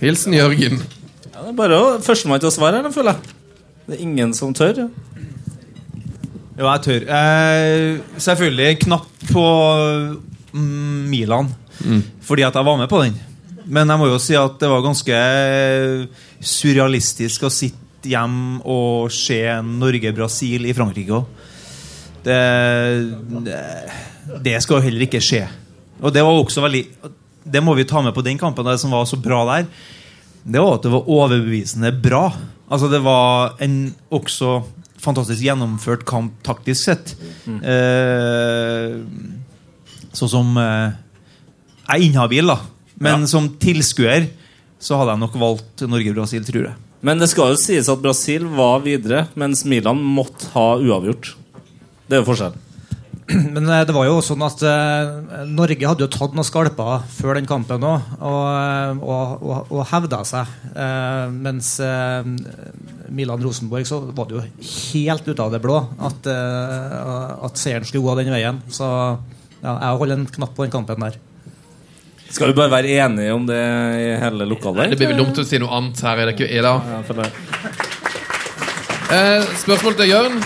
Hilsen Jørgen. Ja, det er bare førstemann til å svare, føler jeg. Det er ingen som tør. Jo, jeg tør. Eh, selvfølgelig knapp på mm, Milan, fordi at jeg var med på den. Men jeg må jo si at det var ganske surrealistisk å sitte hjem og se Norge-Brasil i Frankrike òg. Det, det, det skal jo heller ikke skje. Og det var også veldig Det må vi ta med på den kampen, det som var så bra der. Det var at det var overbevisende bra. Altså Det var en også fantastisk gjennomført kamp taktisk sett. Eh, sånn som eh, Jeg er inhabil, da. Men som tilskuer så hadde jeg nok valgt Norge-Brasil, tror jeg. Men det skal jo sies at Brasil var videre, mens Milan måtte ha uavgjort. Det er jo forskjell. Men eh, det var jo sånn at eh, Norge hadde jo tatt noen skalper før den kampen òg, og, eh, og, og, og hevda seg. Eh, mens eh, Milan-Rosenborg så var det jo helt ute av det blå at, at seieren skulle gå den veien. Så ja, jeg holder en knapp på den kampen der. Skal vi bare være enige om det i hele lokalet? Det blir vel dumt å si noe annet her. Er det ikke Ida? Ja. Eh, spørsmål til Jørn.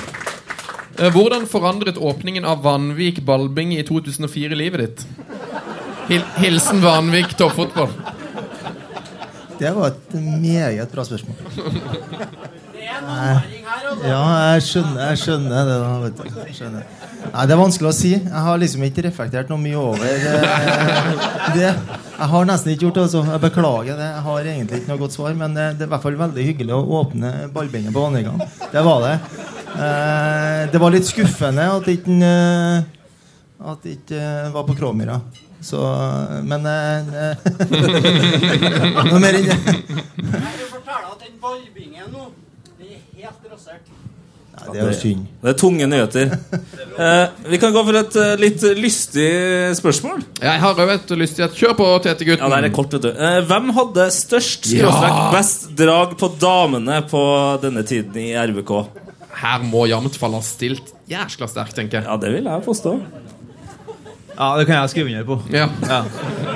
Eh, hvordan forandret åpningen av Vanvik Balbing i 2004 livet ditt? Hil Hilsen Vanvik toppfotball. Det var et meget bra spørsmål. Nei. Ja, jeg skjønner, jeg skjønner det. da, vet. Jeg skjønner. Nei, Det er vanskelig å si. Jeg har liksom ikke reflektert noe mye over eh, det. Jeg har nesten ikke gjort det. altså. Jeg beklager det. Jeg har egentlig ikke noe godt svar, men det, det er i hvert fall veldig hyggelig å åpne ballbindet på Vanvikan. Det var det. Eh, Det var litt skuffende at ikke eh, At det ikke eh, var på Kråmyra. Så Men eh, Noe mer enn det. Ja, det er jo synd. Det er tunge nyheter. Eh, vi kan gå for et litt lystig spørsmål. Jeg har òg et lystig et. Kjør på. Ja, det er kort, vet du. Eh, hvem hadde størst Ja. best drag på damene på denne tiden i RBK? Her må Jamtfall ha stilt jæskla sterkt, tenker jeg. Ja, det vil jeg forstå. Ja, Det kan jeg skrive under på. Ja. Ja.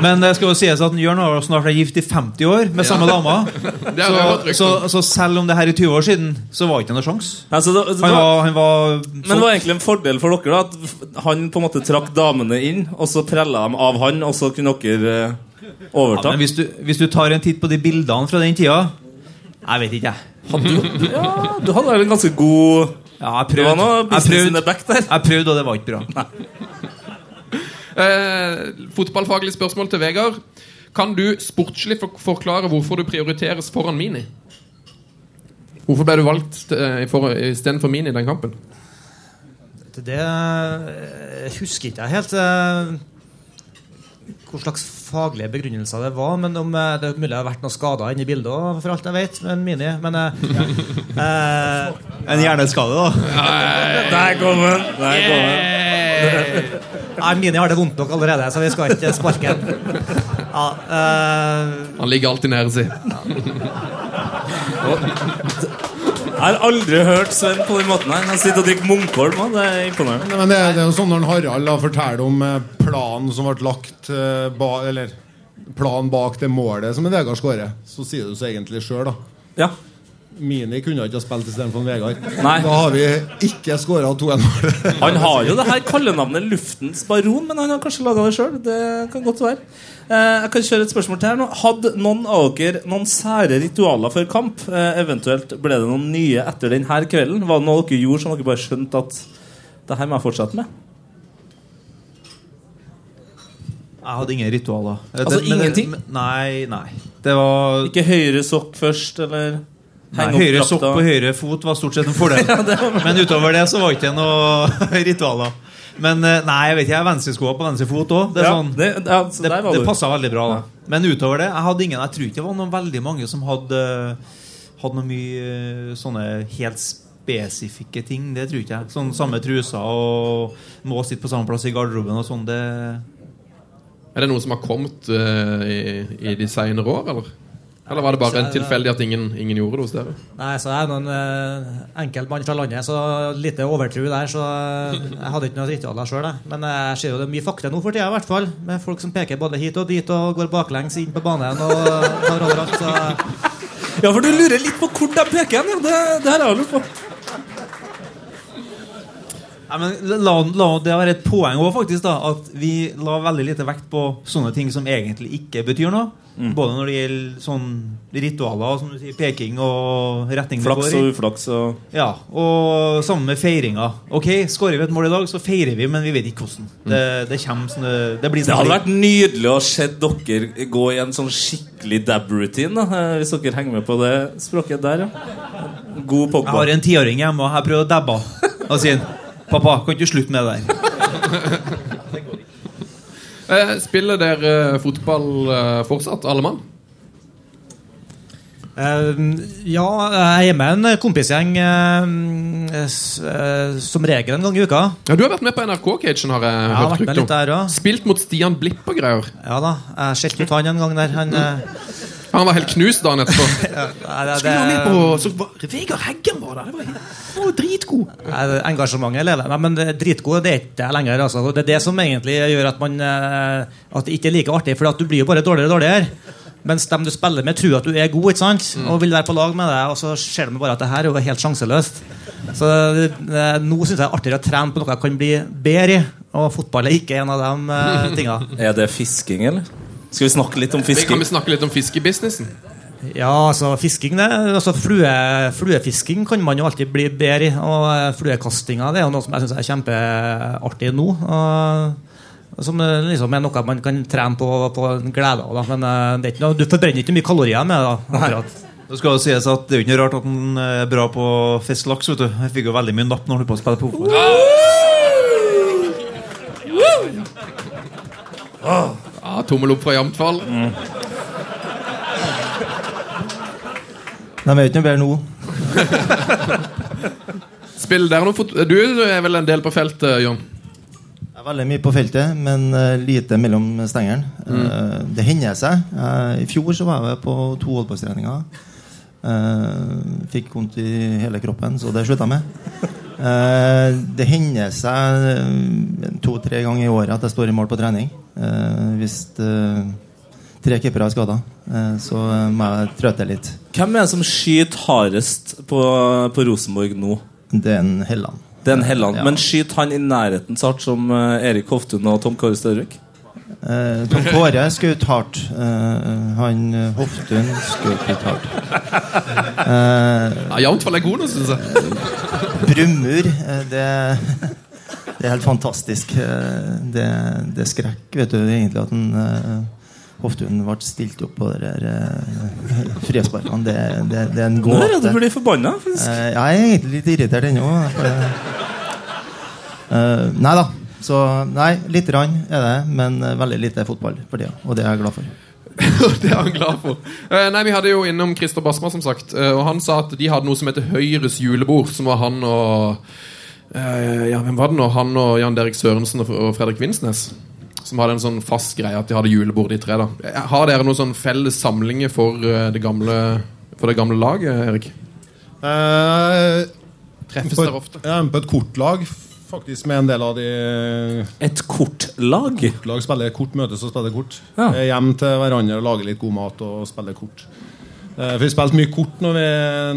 Men det skal jo sies at Jørn har snart vært gift i 50 år med samme dama. Jeg hørt Så, så, så selv om det her er 20 år siden, så var ikke det noe sjanse. Altså, Han var, han var men det var egentlig en fordel for dere da, at han på en måte trakk damene inn, og så prella dem av han, og så kunne dere eh, ja, overta. men hvis du, hvis du tar en titt på de bildene fra den tida Jeg vet ikke, jeg. Hadde du, ja, du hadde vel en ganske god Ja, jeg Det var prøvde. noe business in the back der. jeg prøvde, og det var ikke bra. Eh, fotballfaglig spørsmål til Vegard. Kan du sportslig for forklare hvorfor du prioriteres foran Mini? Hvorfor ble du valgt eh, for- istedenfor Mini i den kampen? Det eh, husker ikke jeg helt eh, hva slags faglige begrunnelser det var. Men om eh, det er mulig det har vært noen skader inni bildet òg, for alt jeg vet. Men Mini, men ja. eh, En hjerneskade, da. Der kom den! Der kom den. Nei, Mini har det vondt nok allerede, så vi skal ikke sparke den. Ja, eh, Han ligger alltid nede, si. Jeg har aldri hørt Sven på den måten her. Han sitter og drikker Munkholm. Det er imponerende. Men det, det er jo sånn når Harald forteller om eh, planen som ble lagt eh, ba, Eller planen bak det målet som er Vegard skårer, så sier du så egentlig sjøl, da. Ja. Mini kunne ikke ha spilt istedenfor Vegard. Nei. Da har vi ikke skåra 2-1-målet. Han har jo det her kallenavnet Luftens baron, men han har kanskje laga det sjøl. Det kan godt være. Eh, jeg kan kjøre et spørsmål til her nå. Hadde noen av dere noen sære ritualer før kamp? Eh, eventuelt ble det noen nye etter denne kvelden? Var det noe dere gjorde som dere bare skjønte at Det her må jeg fortsette med. Jeg hadde ingen ritualer. Altså, Det- men det- ingenting? men- Nei, nei. Det var Ikke høyre sokk først, eller Nei, høyre sokk på høyre fot var stort sett en fordel. Men utover det så var det ikke noe ritualer. Men eh, nei, jeg vet ikke, jeg har venstreskoa på venstre fot òg. Det, Ja, sånn, det, ja, det, det passa veldig bra. da Men utover det, jeg hadde ingen Jeg tror ikke det var noen veldig mange som hadde Hadde noe mye eh, sånne helt spesifikke ting. Det tror ikke jeg. Sånn samme truser og må sitte på samme plass i garderoben og sånn. Det Er det noe som har kommet uh, i, i de senere år, eller? Eller var det bare en tilfeldig at ingen, ingen gjorde det hos dere? Nei, så jeg er noen uh, enkeltmann fra landet, så lite overtro der. Så eh, jeg hadde ikke noen ritualer sjøl. Men jeg ser jo det er mye fakta nå for tida, i hvert fall. Med folk som peker både hit og dit og går baklengs inn på banen og tar overalt. Så Ja, for du lurer litt på hvor de peker hen. Ja. Det, det her har jeg lurt på. Men la, la det være et poeng også, faktisk da At vi la veldig lite vekt på sånne ting som egentlig ikke betyr noe. Mm. Både når det gjelder sånn ritualer, som du sier, peking og retning Flaks og uflaks og Ja, og sammen med feiringa. Ok, Skårer vi et mål i dag, så feirer vi, men vi vet ikke hvordan. Det, det kommer sånn Det, blir sånn Det hadde vært nydelig å se dere gå i en sånn skikkelig dab-routine. eh, Hvis dere henger med på det språket der. ja God Jeg har en tiåring hjemme, og jeg prøver å dabbe Og sier Pappa, kan ikke du slutte med det der? Eh, spiller dere fotball eh, fortsatt, alle mann? Eh, ja, jeg er med en kompisgjeng eh, s- eh, som regel en gang i uka. Ja, Du har vært med på NRK-cagen, har jeg Jeg har hørt vært med rykte litt om. Spilt mot Stian Blipp og greier. Ja da. Jeg skjelte ut han en gang der. Han, eh, Han var helt knust dagen etterpå. nei, det, Skulle være med på det, så var, Vegard Heggen var der! Det var, han var dritgod! nei, engasjementet lever Nei, men det dritgod det er ikke jeg lenger. Altså. Det er det som egentlig gjør at man eh, At det ikke er like artig, for du blir jo bare dårligere og dårligere. Mens dem du spiller med, tror at du er god ikke sant? og vil være på lag med deg, og så ser de bare at det her er jo helt sjanseløst. Så eh, Nå syns jeg det er artigere å trene på noe jeg kan bli bedre i, og fotball er ikke en av de uh, tinga. Er det fisking, eller? Skal vi snakke litt om fisking? kan vi snakke litt om fiskebusinessen? Ja, altså fisking det, altså flue, Fluefisking kan man jo alltid bli bedre i. Og eh, fluekastinga det er jo noe som jeg syns er kjempeartig nå. Og som eh, liksom er noe man kan trene på på glede av. Men eh, det er ikke noe, du forbrenner ikke mye kalorier med det. akkurat. Det skal jo sies at det er jo ikke rart at han er bra på fisk laks. vet du Jeg fikk jo veldig mye napp når han holdt på å spille på fotball. Ja, Tommel opp fra Jamtfall. De er ikke noe bedre nå. Spiller dere noe. Du er vel en del på feltet, John? Jeg er veldig mye på feltet, men eh, lite mellom stengene. Mm. det hender seg. Eh, I fjor så var jeg på to holdballstreninger. Fikk vondt i hele kroppen, så det slutta jeg med. Eh, det hender seg eh, to-tre ganger i året at jeg står i mål på trening. Eh, hvis tre keepere er skada, så må jeg trøtte litt. Hvem er det som skyter hardest på, på Rosenborg nå? Det er en Helland. Det er en Helland. Ja. Men skyter han i nærheten så hardt som Erik Hoftun og Tom Kåre Størvik? Eh, Tom Kåre skjøt hardt. Eh, han eh, Hoftun skjøt litt hardt. Eh, Ja, fall er god nå, syns jeg. Brumur, eh, det, det er helt fantastisk. Eh, Det, det er skrekk, vet du, egentlig, at en, eh, Hoftun ble stilt opp på de der eh, frisparkene. Det, det, det er en er gåte. du blir forbanna. faktisk. Eh, jeg er egentlig litt irritert ennå. Eh, nei da. Så nei, lite grann er det, men eh, veldig lite fotball for tida. Og det er jeg glad for. det er han glad for. Eh, nei, Vi hadde jo innom Christer Basma, som sagt. eh, og han sa at de hadde noe som heter Høyres julebord. Som var han og eh, Ja, hvem var det nå? Han og Jan Derek Sørensen og og Fredrik Vinsnes. Som hadde en sånn fast greie at de hadde julebord, de tre. da Har dere noen sånn felles samlinger for det gamle For det gamle laget, Erik? Eh, Treffes der dere jeg er på et kortlag, faktisk, med en del av de Et kortlag? Kortlag spiller kort, møtes og spiller kort. Ja. Eh, Hjem til hverandre og lager litt god mat og spiller kort. Eh, For Vi spilte mye kort når vi,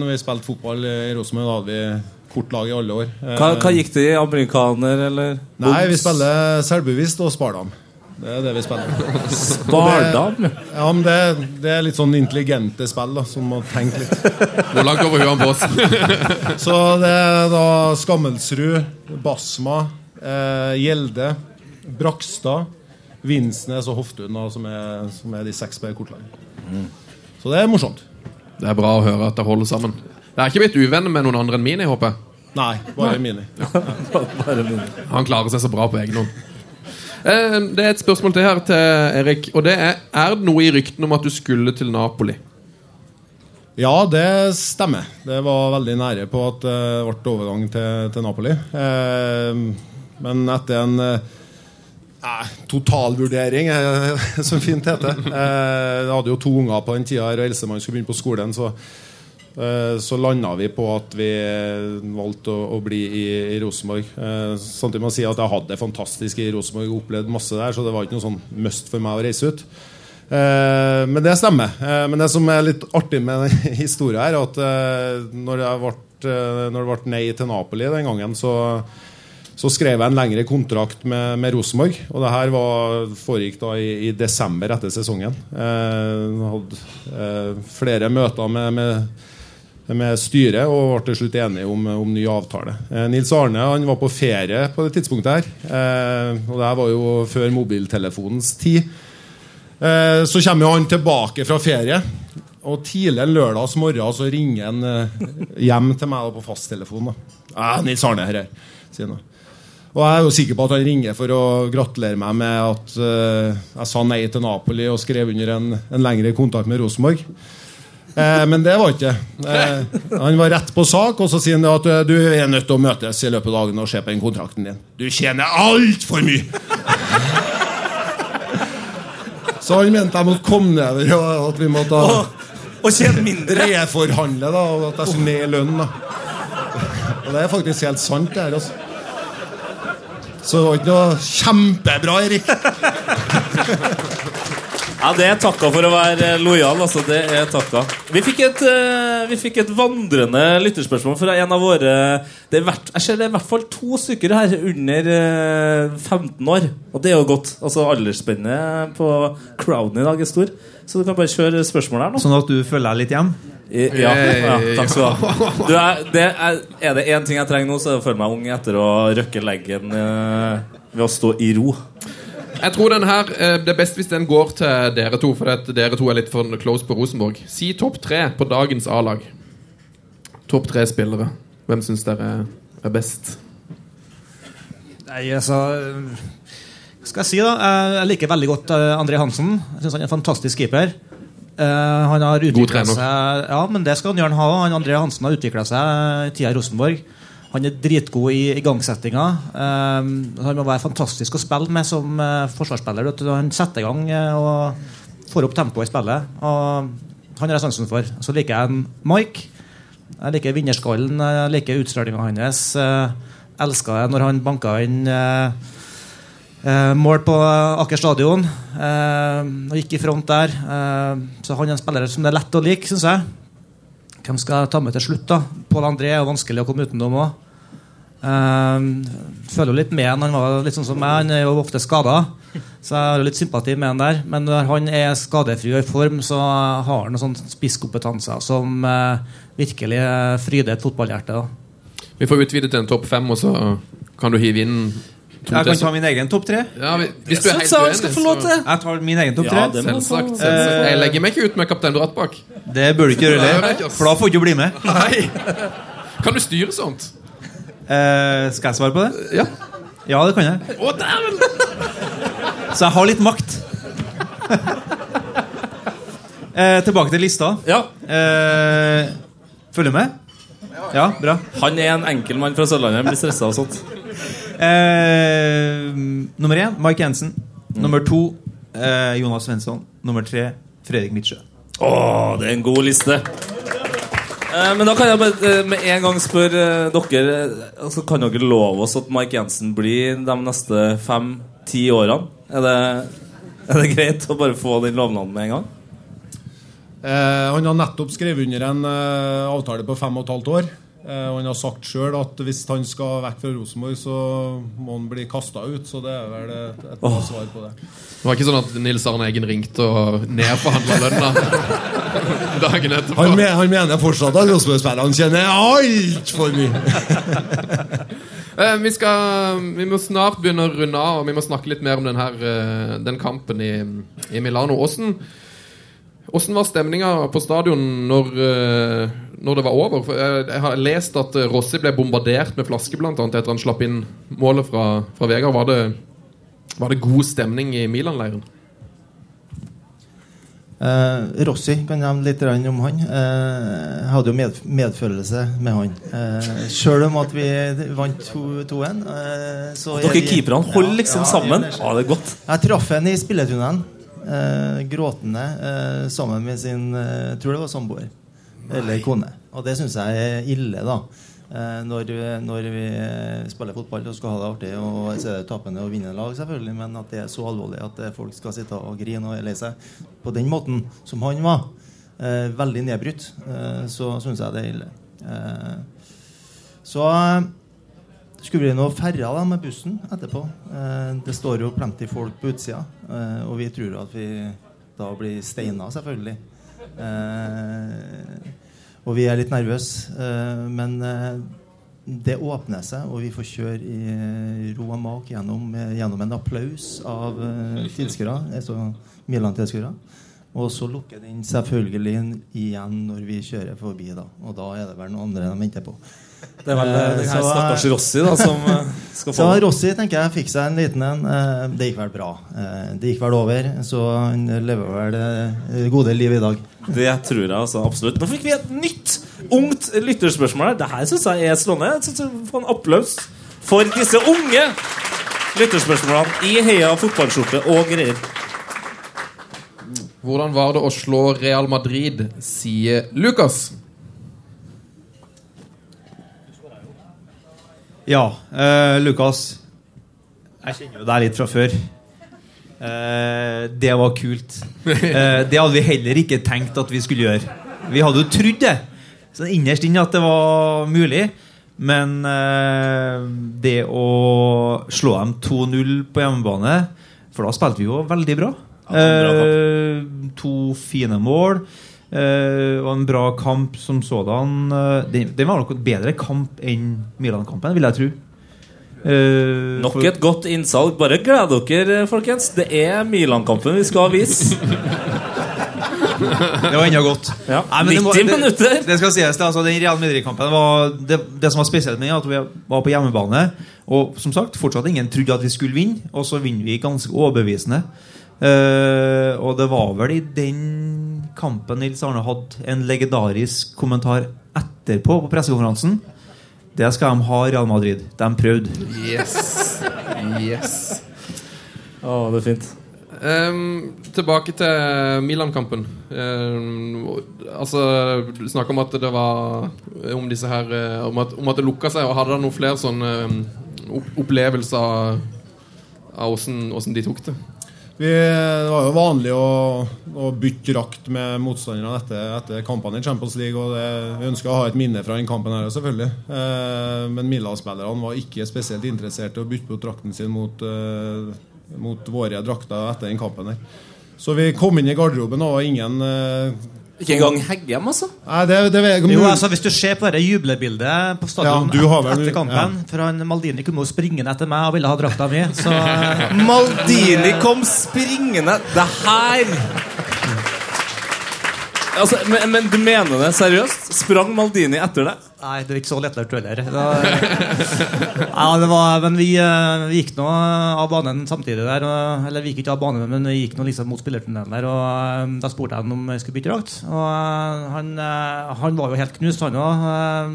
når vi spilte fotball i Rosenborg. Da hadde vi kortlag i alle år. Eh, Hva, hva gikk det i? Amerikaner, eller? Nei, vi spiller selvbevisst og spardam. Det er det vi spiller. Spardam? Ja, men det, det er litt sånn intelligente spill, da, som må tenke litt. Hvor langt over huet på oss? Så det er da Skammelsrud, Basma, eh, Gjelde, Brakstad, Vinsnes og Hoftun, da, som, er, som er de seks på kortlaget. Så det er morsomt. Det er bra å høre at det holder sammen. Det er ikke blitt uvenner med noen andre enn Mini, håper jeg. Nei, bare Mini. Han klarer seg så bra på egen hånd. Eh, Det er et spørsmål til her til Erik. Og det er Er det noe i ryktene om at du skulle til Napoli? Ja, det stemmer. Det var veldig nære på at det ble overgang til, til Napoli. Eh, men etter en eh, eh, totalvurdering, eh, som fint heter eh, Jeg hadde jo to unger på den tida, og eldstemann skulle begynne på skolen. Så, eh, så landa vi på at vi valgte å, å bli i, i Rosenborg. Eh, samtidig må jeg si at jeg hadde det fantastisk i Rosenborg og opplevd masse der, så det var ikke noe sånn must for meg å reise ut. Eh, men det stemmer. Eh, men det som er litt artig med den historien er at eh, når, jeg ble, eh, når det ble nei til Napoli den gangen, så, så skrev jeg en lengre kontrakt med, med Rosenborg. Og det her var, foregikk da i, i desember etter sesongen. Eh, hadde eh, flere møter med, med med styret og ble til slutt enige om, om ny avtale. Eh, Nils Arne han var på ferie på det tidspunktet. her eh, Og det var jo før mobiltelefonens tid. Eh, så kommer han tilbake fra ferie. Og tidlig lørdags morgen så ringer han eh, hjem til meg på fasttelefon. Eh, 'Nils Arne her', sier han. Og jeg er jo sikker på at han ringer for å gratulere meg med at eh, jeg sa nei til Napoli og skrev under en, en lengre kontakt med Rosenborg. Eh, men det var ikke eh, Han var rett på sak, og så sier han at eh, du er nødt til å møtes i løpet av dagen og se på den kontrakten din. Du tjener altfor mye! Så han mente jeg måtte komme nedover, og at vi måtte Og tjene mindre! reforhandle, da, og at jeg skulle ned i lønn. da Og det er faktisk helt sant, det her. altså Så det var ikke noe kjempebra, Erik. Ja, Det er takka for å være lojal. altså, det er takka. Vi fikk et, eh, vi fikk et vandrende lytterspørsmål fra en av våre det er hvert, Jeg ser det er i hvert fall to stykker her under eh, 15 år. Og det er jo godt. altså Aldersspennet på crowden i dag er stor. Så du kan bare kjøre spørsmålet her nå. Sånn at du føler deg litt hjem? I- Ja, ja, takk skal du ha. Er, det er, er det én ting jeg trenger nå, så er det å føle meg ung etter å røkke leggen eh, ved å stå i ro. Jeg tror den her, eh, Det er best hvis den går til dere to, for at dere to er litt for close på Rosenborg. Si topp tre på dagens A-lag. Topp tre spillere. Hvem syns dere er best? Nei, altså Hva skal jeg si, da? Jeg- liker veldig godt eh, André Hansen. Jeg synes han er en fantastisk keeper. Eh, han har trener. seg Ja, men det skal han gjerne ha. Han André Hansen har utvikla seg i tida i Rosenborg. Han er dritgod i igangsettinga. Um, han må være fantastisk å spille med som uh, forsvarsspiller. Han setter i gang uh, og får opp tempoet i spillet. Og han har jeg sansen for. Så liker jeg Mike. Jeg liker vinnerskallen, jeg liker utstrålinga hans. Jeg elska det når han banka inn uh, eh, mål på Aker stadion. Eh, og gikk i front der. Eh, så han er en spiller som det er lett å like, syns jeg. Hvem skal jeg ta med til slutt? da? Pål André er vanskelig å komme utenom òg. føler jo litt med han. Han var litt sånn som meg, han er jo ofte skada. Så jeg har jo litt sympati med han der. Men når han er skadefri og i form, så har han sånn spisskompetanser som uh, virkelig eh, fryder et fotballhjerte. da. Vi får utvidet til en topp fem, og så kan du hive inn Jeg kan ta min egen topp tre. Ja, hvis du er helt uenig, skal få lov så til. Jeg tar min egen topp tre. Ja, det Selvsagt. selvsagt. Jeg legger meg ikke ut med kaptein Brattbakk. Det bør du ikke gjøre heller, for da får du ikke bli med. Nei. Kan du styre sånt? Eh, skal jeg svare på det? Ja. Ja, det kan jeg. Å, dæven! Så jeg har litt makt. eh, tilbake til lista. Ja, Eh, følger du med? Ja, bra. Han er en enkel mann fra Sørlandet. Han blir stressa og sånt. Eh, nummer én Mike Jensen. Nummer to eh, Jonas Svensson. Nummer tre Fredrik Midtsjø. Åh, det er en god liste. Eh, men da kan jeg bare eh, med en gang spørre dere altså, Kan dere love oss at Mike Jensen blir de neste fem-ti årene? Er det, er det greit å bare få den lovnaden med en gang? Eh, han har nettopp skrevet under en eh, avtale på fem og et halvt år. Eh, og han har sagt sjøl at hvis han skal vekk fra Rosenborg, så må han bli kasta ut. Så det er vel et, et oh. Svar på det. Det var ikke sånn at Nils Arne Eggen ringte og nedforhandla lønna dagen etterpå. Han, men, han mener fortsatt at Rosenborg-spillerne tjener altfor mye. Eh, vi, skal, vi må snart begynne å runde av, og vi må snakke litt mer om den, her, eh, den kampen i, i Milano. Åssen Åssen var stemninga på stadion når, når det var over? For jeg, jeg har lest at eh, Rossi ble bombardert med flasker blant annet etter han slapp inn målet fra, fra Vegard. Var det, var det god stemning i Milan-leiren? Eh, Rossi kan nevne litt om han. Eh, jeg hadde jo med, medfølelse med han. Eh, Sjøl om at vi vant 2-1. Eh, er Dere keeperne holder liksom Ja, sammen. Ja, det er godt. Jeg traff han i spilletunnelen. Eh, gråtende eh, sammen med sin eh, tror det var samboer. Eller kone. Og det syns jeg er ille, da. Eh, når, når vi spiller fotball og skal ha det artig, og så er det tapende og vinnende lag, selvfølgelig, men at det er så alvorlig at eh, folk skal sitte og grine og lei seg på den måten som han var, eh, veldig nedbrutt, så syns jeg det er ille. Så skulle vi nå ferja da med bussen etterpå. Det står jo plenty folk på utsida, og vi tror at vi da blir steina, selvfølgelig. Eh, og vi er litt nervøse, eh, men eh, det åpner seg, og vi får kjøre i ro og mak gjennom, gjennom en applaus av eh, tilskuere, altså Milan-tilskuere. Og så lukker den selvfølgelig igjen når vi kjører forbi, da. Og da er det vel noen andre de venter på. Det er vel Eh, den her stakkars Rossi da, som skal få så. Rossi tenker jeg fikk seg en liten en. Det gikk vel bra. Det gikk vel over, så han lever vel det gode liv i dag. Det tror jeg altså, absolutt. Nå fikk vi et nytt, ungt lytterspørsmål. Det her syns jeg er slående. Jeg synes vi får en applaus for disse unge lytterspørsmålene i heia fotballskjorte og greier. Hvordan var det å slå Real Madrid, sier Lucas. Ja, eh, Lukas. Jeg kjenner jo deg litt fra før. Eh, det var kult. Eh, det hadde vi heller ikke tenkt at vi skulle gjøre. Vi hadde jo trodd det, så innerst inne at det var mulig. Men eh, det å slå dem 2-0 på hjemmebane For da spilte vi jo veldig bra. Eh, to fine mål. Eh, og en bra kamp som sådan. Eh, det, det var nok en bedre kamp enn Milan-kampen, vil jeg tro. Eh, Nok for- et godt innsalg. Bare gled dere, folkens. Det er Milan-kampen vi skal vise. Det var enda godt. Ja, Nei, men det må- 90 det- minutter. Det skal sies, det, altså, den Real Madrid-kampen var det, det som var spesielt med den, at vi var på hjemmebane. Og som sagt, fortsatt ingen trodde at vi skulle vinne, og så vinner vi ganske overbevisende. Uh, og det var vel i den kampen Nils Arne hadde en legendarisk kommentar etterpå på pressekonferansen. Det skal de ha, Real Madrid. De prøvde. Yes. Yes. Å, det er fint. Um, tilbake til Milan-kampen. Um, altså Du snakka om at det var Om disse her eh, Om at, om at det lukka seg. Og Hadde dere noen flere sånne um, opplevelser av åssen de tok det? Vi, det var jo vanlig å, å bytte drakt med motstanderne etter, etter kampene i Champions League. Og det, vi ønsker å ha et minne fra den kampen her, selvfølgelig. Eh, men Milan-spillerne var ikke spesielt interessert i å bytte på drakten sin mot, eh, mot våre drakter etter den kampen her. Så vi kom inn i garderoben, og ingen eh, Ikke engang Heggem, altså? Nei, det, det, Jo, altså Hvis du ser på det jublebildet på stadion Ja, du vel- etter kampen For han Maldini kom jo springende etter meg og ville ha drakta mi. Så Maldini kom springende Det her altså, men, men du mener det seriøst? Sprang Maldini etter deg? Nei, det var ikke så lettlært heller. Ja, var, men vi, eh, vi gikk nå av banen samtidig der. Og, eller vi gikk ikke av banen, men vi gikk nå liksom mot spillertunnelen der. Og eh, Da spurte jeg om jeg skulle bytte drakt. Og eh, han, han var jo helt knust, han òg.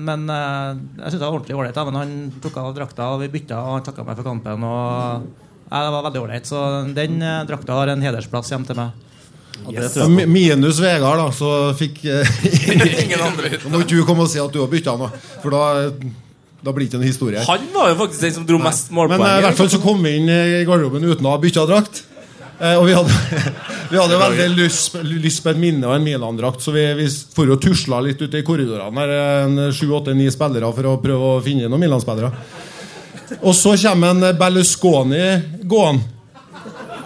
Men jeg syntes det var ordentlig ålreit. Men han tok av drakta, og vi bytta, og han takka meg for kampen. Og ja, Det var veldig ålreit. Så den drakta har en hedersplass hjem til meg. Mi- Minus Vegard, da, så fikk eh, Ingen andre. Nå må ikke du komme og si at du har bytta noe, for da, da blir det ikke en historie. Han var jo faktisk den som dro mest Men målpoeng. Men i hvert fall så kom vi inn i garderoben uten å ha bytta drakt. Eh, og vi hadde, vi hadde veldig lyst, lyst på et minne og en Milan-drakt, så vi, vi for og tusla litt ute i korridorene. Der, en sju, åtte, ni spillere for å prøve å finne noen Milan-spillere. Og så kommer en Berlusconi gående.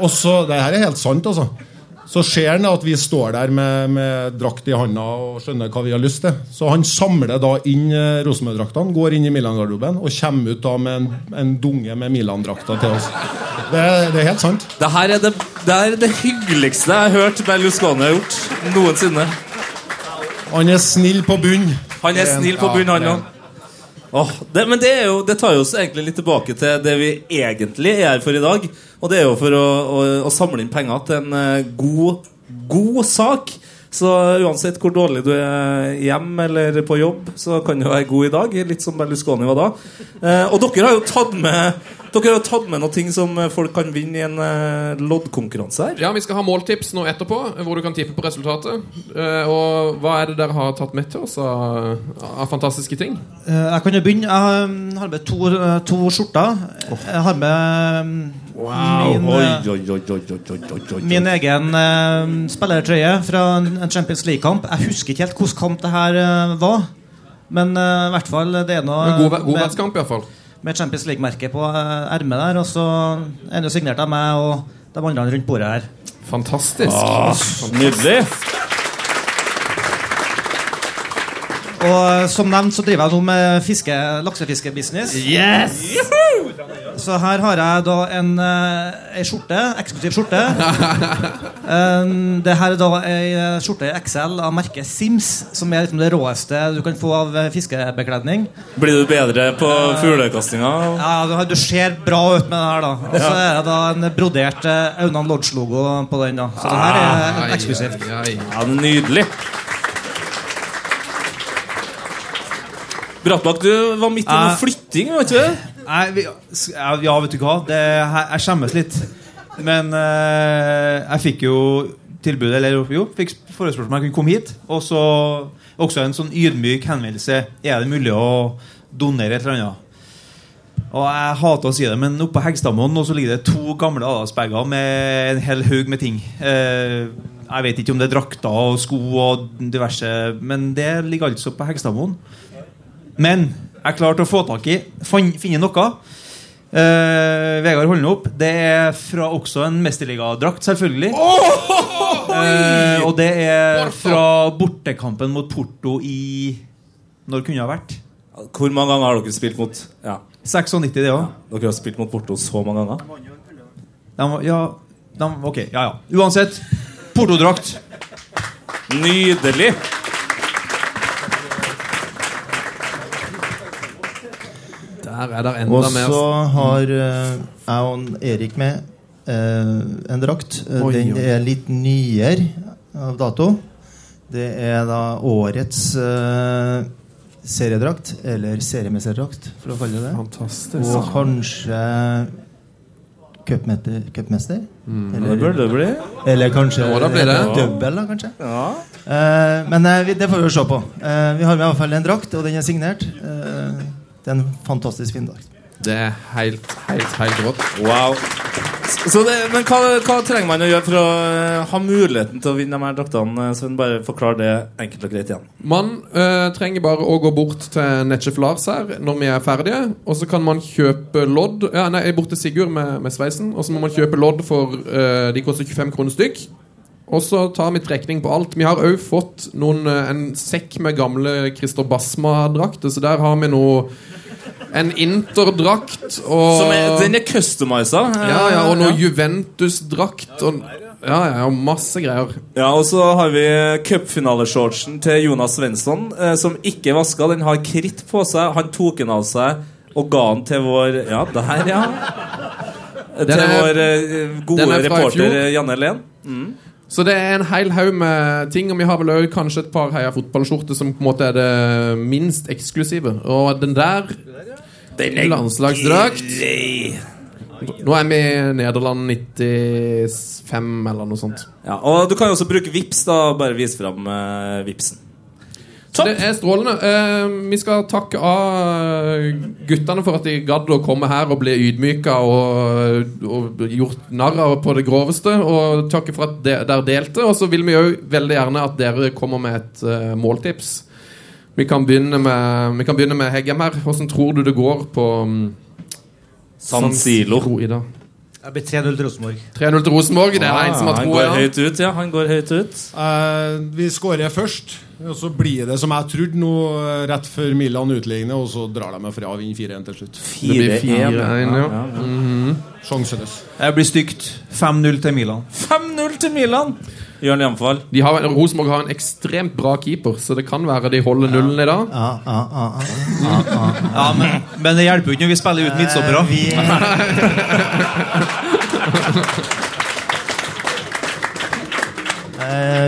Og så, Det her er helt sant, altså. Så ser han at vi står der med, med drakt i handa og skjønner hva vi har lyst til. Så han samler da inn eh, Rosenborg-draktene, går inn i Milan-garderoben og kommer ut da med en, en dunge med Milan-drakter til oss. Det, det er helt sant. Det her er det, det, er det hyggeligste jeg har hørt Berlusconi har gjort noensinne. Han er snill på bunn. Han er snill på bunn, han òg. Åh, det, men det, jo, det tar jo oss egentlig litt tilbake til det vi egentlig er her for i dag. Og det er jo for å, å, å samle inn penger til en eh, god, god sak. Så uansett hvor dårlig du er hjemme eller på jobb, så kan du være god i dag. Litt som Berlusconi var da. Eh, og dere har jo tatt med Dere har tatt med noen ting som folk kan vinne i en uh, loddkonkurranse her. Ja, Vi skal ha måltips nå etterpå, hvor du kan tippe på resultatet. Uh, og hva er det dere har tatt med til oss av, av fantastiske ting? Uh, Jeg kan jo begynne. Jeg um, har med to, eh, to skjorter. Jeg har med um, min, Oi, eh, oi, min egen eh, spillertrøye fra en en Champions League-kamp. Jeg husker ikke helt hvilken kamp det her eh, var. Men eh, i hvert fall det er noe God, god, med- godværskamp, iallfall. Med Champions League-merket på eh, ermet der. Og så er den signert av meg og de andre rundt bordet her. Fantastisk. Ah, nydelig. Og eh, som nevnt så driver jeg nå med fiske, laksefiskebusiness. Yes! Så her har jeg da en, en skjorte, eksklusiv skjorte. Um, det her er da ei eh, skjorte i XL av merket Sims, som er liksom det råeste du kan få av eh, fiskebekledning. Blir du bedre på fuglekastinga? Ja, du, du ser bra ut med det her, da. Og så er det da en brodert eh, Aunan Lodge-logo på den. da Så det her er Ai, eksklusivt. Ja, nydelig. Brattbakk, du var midt i noe flytting, vet du? Nei, vi, ja, vet du hva? Det, jeg skjemmes litt. Men eh, jeg fikk jo tilbudet, Eller jo, fikk forespørsel om jeg kunne komme hit. Og så også en sånn ydmyk henvendelse. Er det mulig å donere et eller annet? Og Jeg hater å si det, men oppe på Hegstadmoen så ligger det to gamle Adalsberger med en hel haug med ting. Eh, jeg vet ikke om det er drakter og sko og diverse, men det ligger altså på Hegstadmoen. Men jeg klarte å få tak i finne noe. Uh, Vegard holder opp. Det er fra også en mesterligadrakt, selvfølgelig. Eh, og det er fra bortekampen mot Porto i Når kunne det ha vært? Hvor mange ganger har dere spilt mot Ja, 96, det òg. Dere har spilt mot Porto så mange ganger? Ja, de, ok, ja, ja. Uansett. Portodrakt. Nydelig! Der er det Og enda så mer har eh, jeg og Erik med eh, en drakt. Eh, Oi, Den er litt nyere av dato. Det er da årets seriedrakt, eller seriemesterdrakt, for å kalle det det. Fantastisk. Og kanskje cupmester. cupmester? Mm. Det bør det bli. Eller kanskje Ja, da double, da, kanskje. Ja. Eh, men eh, vi, det får vi jo se på. Eh, vi har med i hvert fall en drakt, og den er signert. Eh, det er en fantastisk fin dag. Det er helt, helt, helt rått. Wow. Så det, men hva, hva trenger man å gjøre for å eh, ha muligheten til å vinne de her draktene? eh, Sven, bare forklar det enkelt og greit igjen. Man øh, trenger bare å gå bort til Netchef Lars her når vi er ferdige. Og så kan man kjøpe lodd. Ja, nei, jeg er bort til Sigurd med, med sveisen. Og så må man kjøpe lodd for øh, De koster 25 kroner stykk. Og så tar vi trekning på alt. Vi har òg fått noen, eh, en sekk med gamle Christer Basma-drakter, så der har vi nå En Inter-drakt og er, den er customiza? ja, ja, og noe Juventus-drakt og ja, ja, og masse greier. Ja, og så har vi cupfinaleshortsen til Jonas Svensson, eh, som ikke vaska. Den har kritt på seg. Han tok den av seg og ga den til vår Ja, der, ja. Til er- vår eh, gode er reporter Janne Len. Så det er en hel haug med ting, og vi har vel også kanskje et par Heia fotballskjorter som på en måte er det minst eksklusive. Og den der Den Landslagsdrakt. grei. Nå er vi i Nederland 95 eller noe sånt. Ja, og du kan jo også bruke Vips da Bare vise fram uh, Vipsen. Det er strålende. Eh, vi skal takke av guttene for at de gadd å komme her og bli ydmyka og, og gjort narr av på det groveste. Og takke for at de, dere delte. Og så vil vi òg veldig gjerne at dere kommer med et uh, måltips. Vi kan begynne med, vi kan begynne med Heggem her. Hvordan tror du det går på um, San Silo. i dag? Det blir 3-0 til Rosenborg. 3-0 til Rosenborg. Det er en som har han går Ja. høyt ut, ja. Han går høyt ut. Eh, vi skårer først, og så blir det som jeg trodde nå rett før Milan utligner, og så drar de meg fra og vinner 4-1 til slutt. Det blir 4-1, ja. Mhm. Sjanseløs. Det blir stygt. 5-0 til Milan. 5-0 til Milan! Jørn Hjemfall. De Rosenborg har en ekstremt bra keeper, så det kan være de holder nullen i dag. Ja, ja, ja, ja, ja. Ja, men, men det hjelper jo ikke når vi spiller ut midtstoppere. Vi...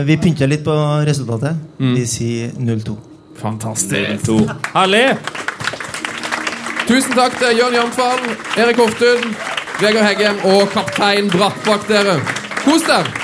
vi pynter litt på resultatet. Vi sier 0-2. Fantastisk. To. Herlig! Tusen takk til Jørn Jamfall, Erik Hoftun, Vegard Heggem og kaptein Bratt bak dere. Kos dere!